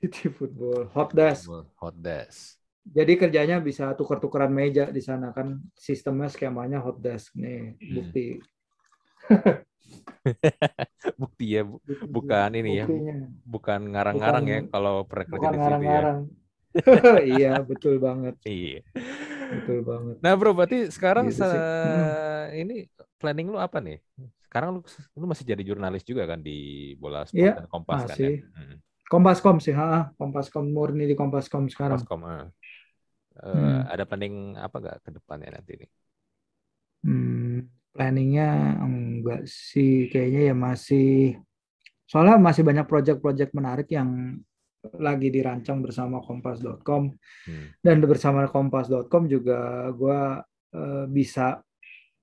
City Football Hot Desk. Hot desk. Jadi kerjanya bisa tuker-tukeran meja di sana kan sistemnya skemanya hot desk nih Hmm. bukti. *laughs* Bukti ya, bu bukan ini ya, bukan ngarang-ngarang ya kalau kerja di situ ya. *laughs* *laughs* iya, betul banget. Iya. Betul banget. Nah, Bro, berarti sekarang gitu hmm. ini planning lu apa nih? Sekarang lu lu masih jadi jurnalis juga kan di Bola Sport ya, dan Kompas masih. kan ya? Hmm. Kompaskom sih, ha. Kompaskom murni di Kompaskom sekarang. Kompaskom, uh. Uh, hmm. Ada planning apa gak ke depannya nanti nih? Hmm, planningnya enggak sih, kayaknya ya masih soalnya masih banyak proyek-proyek menarik yang lagi dirancang bersama kompas.com hmm. dan bersama kompas.com juga gue uh, bisa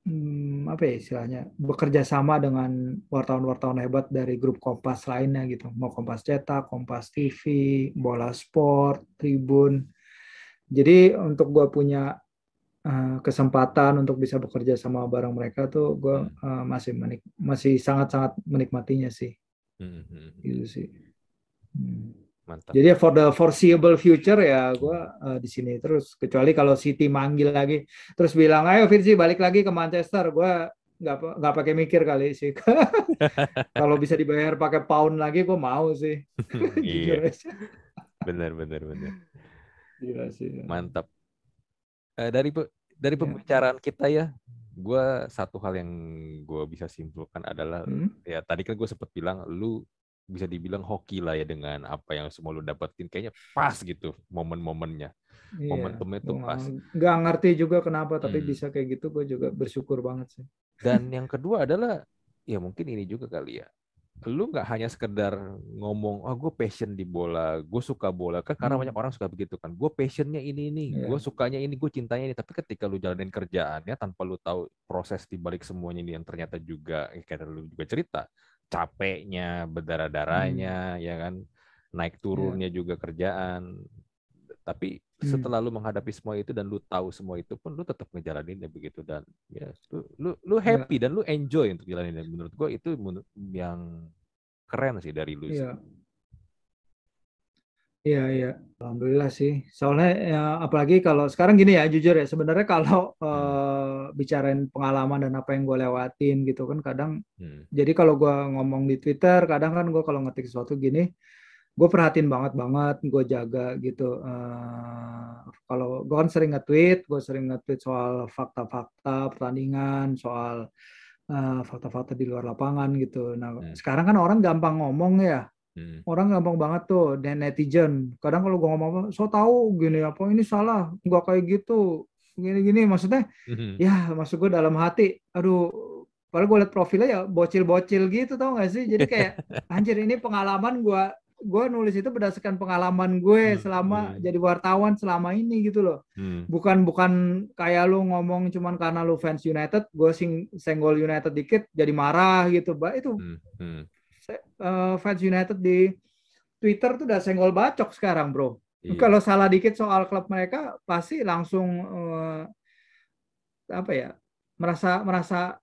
hmm, apa ya istilahnya bekerja sama dengan wartawan-wartawan hebat dari grup Kompas lainnya gitu mau Kompas Cetak, Kompas TV, Bola Sport, Tribun. Jadi untuk gue punya uh, kesempatan untuk bisa bekerja sama bareng mereka tuh gue uh, masih menik masih sangat-sangat menikmatinya sih. Hmm. hmm, hmm. Gitu sih. Hmm. Mantap. Jadi for the foreseeable future ya gue uh, di sini. Terus kecuali kalau City manggil lagi. Terus bilang ayo Vinci balik lagi ke Manchester. Gue nggak nggak pakai mikir kali sih. *laughs* Kalau bisa dibayar pakai pound lagi gue mau sih. *laughs* *laughs* Iya. benar benar benar. Gila sih. Mantap. Uh, dari dari iya. pembicaraan kita ya gue satu hal yang gue bisa simpulkan adalah hmm? ya tadi kan gue sempat bilang lu bisa dibilang hoki lah ya dengan apa yang semua lu dapetin. Kayaknya pas gitu momen-momennya. Iya, momentumnya itu pas. nggak ngerti juga kenapa tapi hmm. bisa kayak gitu gue juga bersyukur banget sih. Dan *laughs* yang kedua adalah ya mungkin ini juga kali ya lu nggak hanya sekedar ngomong oh gue passion di bola gue suka bola. Kan karena hmm. banyak orang suka begitu kan. Gue passionnya ini ini yeah. gue sukanya ini gue cintanya ini. Tapi ketika lu jalanin kerjaannya tanpa lu tahu proses di balik semuanya ini yang ternyata juga kayak lu juga cerita capeknya, berdarah-darahnya, hmm. ya kan, naik iya. turunnya yeah. juga kerjaan. Tapi hmm. setelah lu menghadapi semua itu dan lu tahu semua itu pun lu tetap ngejalanin ya begitu dan ya lu lu, lu iya. happy yeah. dan lu enjoy untuk jalanin. Dan menurut gua itu yang keren sih dari lu. Yeah. Iya, iya. Alhamdulillah sih. Soalnya ya, apalagi kalau sekarang gini ya, jujur ya, sebenarnya kalau uh, bicarain pengalaman dan apa yang gue lewatin gitu kan kadang, hmm. jadi kalau gue ngomong di Twitter, kadang kan gue kalau ngetik sesuatu gini, gue perhatiin banget banget, gue jaga gitu. Uh, kalau gue kan sering nge-tweet, gue sering nge-tweet soal fakta-fakta pertandingan, soal fakta fakta-fakta di luar lapangan gitu. Nah, hmm. sekarang kan orang gampang ngomong ya, Hmm. Orang gampang banget tuh dan netizen. Kadang kalau gue ngomong so tahu gini apa ini salah, nggak kayak gitu, gini-gini. Maksudnya, hmm. ya maksud gue dalam hati, aduh, kalau gue liat profilnya ya bocil-bocil gitu tau gak sih? Jadi kayak *laughs* anjir ini pengalaman gue, gue nulis itu berdasarkan pengalaman gue hmm. selama hmm. jadi wartawan selama ini gitu loh. Hmm. Bukan bukan kayak lu ngomong cuman karena lu fans United, gue sing senggol United dikit jadi marah gitu. Bah itu hmm. Hmm uh, fans United di Twitter tuh udah senggol bacok sekarang, bro. Iya. Kalau salah dikit soal klub mereka, pasti langsung uh, apa ya merasa merasa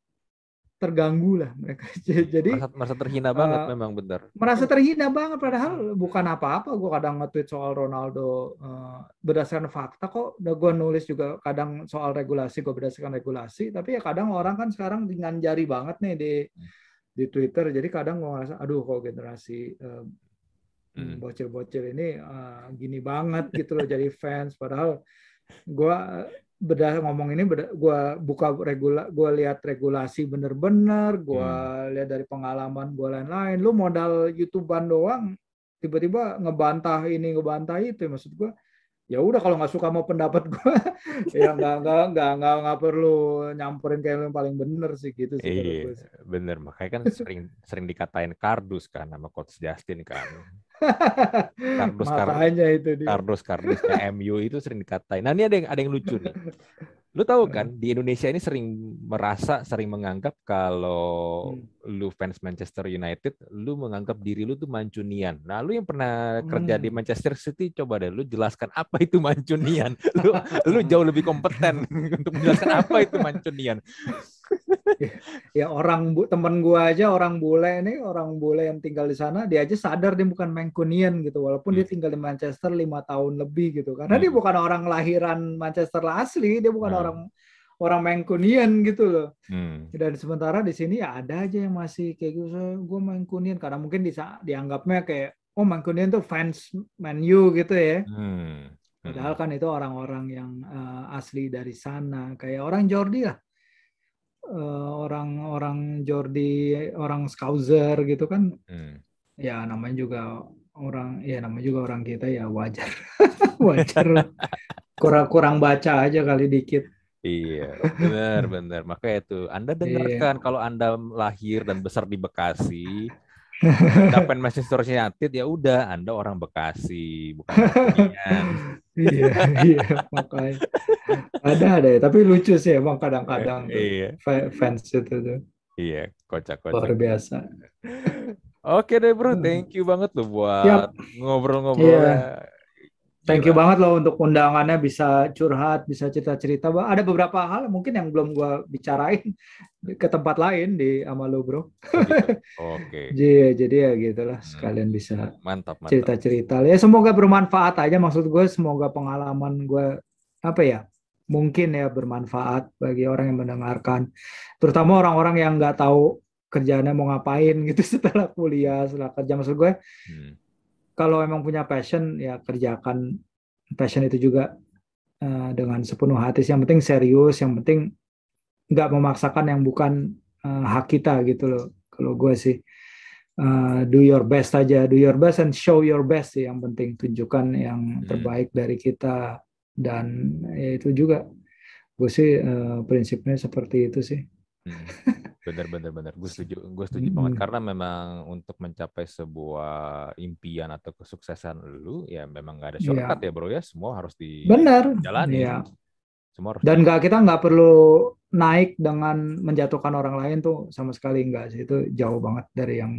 terganggu lah mereka. *laughs* Jadi merasa, merasa terhina banget uh, memang benar. Merasa terhina banget padahal bukan apa-apa. Gue kadang nge-tweet soal Ronaldo uh, berdasarkan fakta kok. Udah gue nulis juga kadang soal regulasi gue berdasarkan regulasi. Tapi ya kadang orang kan sekarang dengan jari banget nih di di Twitter jadi kadang gue ngerasa aduh kok generasi uh, bocil-bocil ini uh, gini banget gitu loh jadi fans. Padahal gue beda ngomong ini gue buka regula gue lihat regulasi bener-bener gue hmm. lihat dari pengalaman gue lain-lain. Lu modal youtuber doang tiba-tiba ngebantah ini ngebantah itu maksud gue ya udah kalau nggak suka mau pendapat gue *laughs* ya nggak nggak nggak nggak nggak perlu nyamperin kayak yang paling bener sih gitu sih iya bener. Makanya kan *laughs* sering sering dikatain kardus kan sama coach Justin kan kardus kardus itu dia. kardus kardusnya MU itu sering dikatain nah ini ada yang ada yang lucu nih Lu tahu kan *laughs* di Indonesia ini sering merasa, sering menganggap kalau hmm. Lu fans Manchester United, lu menganggap diri lu tuh mancunian. Nah, lu yang pernah hmm. kerja di hmm. Manchester City, coba deh lu jelaskan apa itu mancunian. *laughs* lu lu jauh lebih kompeten *laughs* untuk menjelaskan apa itu mancunian. ya orang bu temen gua aja orang bule ini orang bule yang tinggal di sana dia aja sadar dia bukan Mancunian gitu walaupun hmm. dia tinggal di Manchester lima tahun lebih gitu karena hmm. dia bukan orang lahiran Manchester asli dia bukan hmm. orang orang Mancunian gitu loh. Hmm. Dan sementara di sini ya ada aja yang masih kayak gitu, gue Mancunian karena mungkin bisa dianggapnya kayak oh Mancunian tuh fans Man U gitu ya. Hmm. Padahal kan itu orang-orang yang uh, asli dari sana, kayak orang Jordi lah. Uh, orang-orang Jordi, orang Scouser gitu kan. Hmm. Ya namanya juga orang, ya namanya juga orang kita ya wajar. *laughs* wajar. Kurang kurang baca aja kali dikit. Iya, benar *laughs* benar. Makanya itu Anda iya. dengarkan iya. kalau Anda lahir dan besar di Bekasi, dapat Manchester United ya udah Anda orang Bekasi bukan *laughs* iya iya makanya ada ada ya tapi lucu sih emang kadang-kadang iya. fans itu tuh iya kocak-kocak luar biasa oke deh bro hmm. thank you banget loh buat ngobrol-ngobrol yeah. Thank you banget loh untuk undangannya bisa curhat, bisa cerita-cerita. Ada beberapa hal mungkin yang belum gue bicarain *laughs* ke tempat lain di sama lo bro. Oh, gitu. Oke. Okay. *laughs* jadi, jadi ya gitulah hmm. sekalian bisa mantap, mantap. cerita-cerita. Ya semoga bermanfaat aja maksud gue. Semoga pengalaman gue apa ya mungkin ya bermanfaat bagi orang yang mendengarkan. Terutama orang-orang yang nggak tahu kerjaannya mau ngapain gitu *laughs* setelah kuliah, setelah kerja maksud gue. Hmm kalau emang punya passion ya kerjakan passion itu juga uh, dengan sepenuh hati. Yang penting serius, yang penting nggak memaksakan yang bukan uh, hak kita gitu loh. Kalau gue sih uh, do your best aja, do your best and show your best sih yang penting tunjukkan yang hmm. terbaik dari kita dan ya itu juga gue sih uh, prinsipnya seperti itu sih. Hmm. *laughs* Bener bener bener. Gue setuju. Gue setuju hmm. banget karena memang untuk mencapai sebuah impian atau kesuksesan lu ya memang gak ada iya. shortcut ya, ya bro ya. Semua harus di Bener. jalani. Ya. Semua harus Dan nggak kita nggak perlu naik dengan menjatuhkan orang lain tuh sama sekali enggak sih. Itu jauh banget dari yang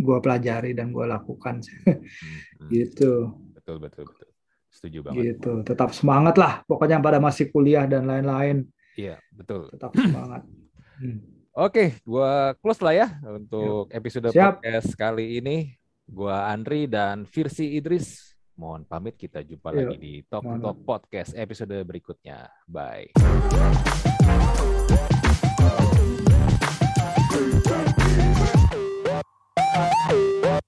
gue pelajari dan gue lakukan. Hmm, hmm. *laughs* gitu. Betul betul betul. Setuju banget. Gitu. Tetap semangat lah. Pokoknya pada masih kuliah dan lain-lain. Iya betul. Tetap semangat. *clears throat* Hmm. Oke, gua close lah ya untuk episode Siap. podcast kali ini. Gua Andri dan Virsi Idris. Mohon pamit kita jumpa Yuk. lagi di Talk Talk Podcast episode berikutnya. Bye. Bye.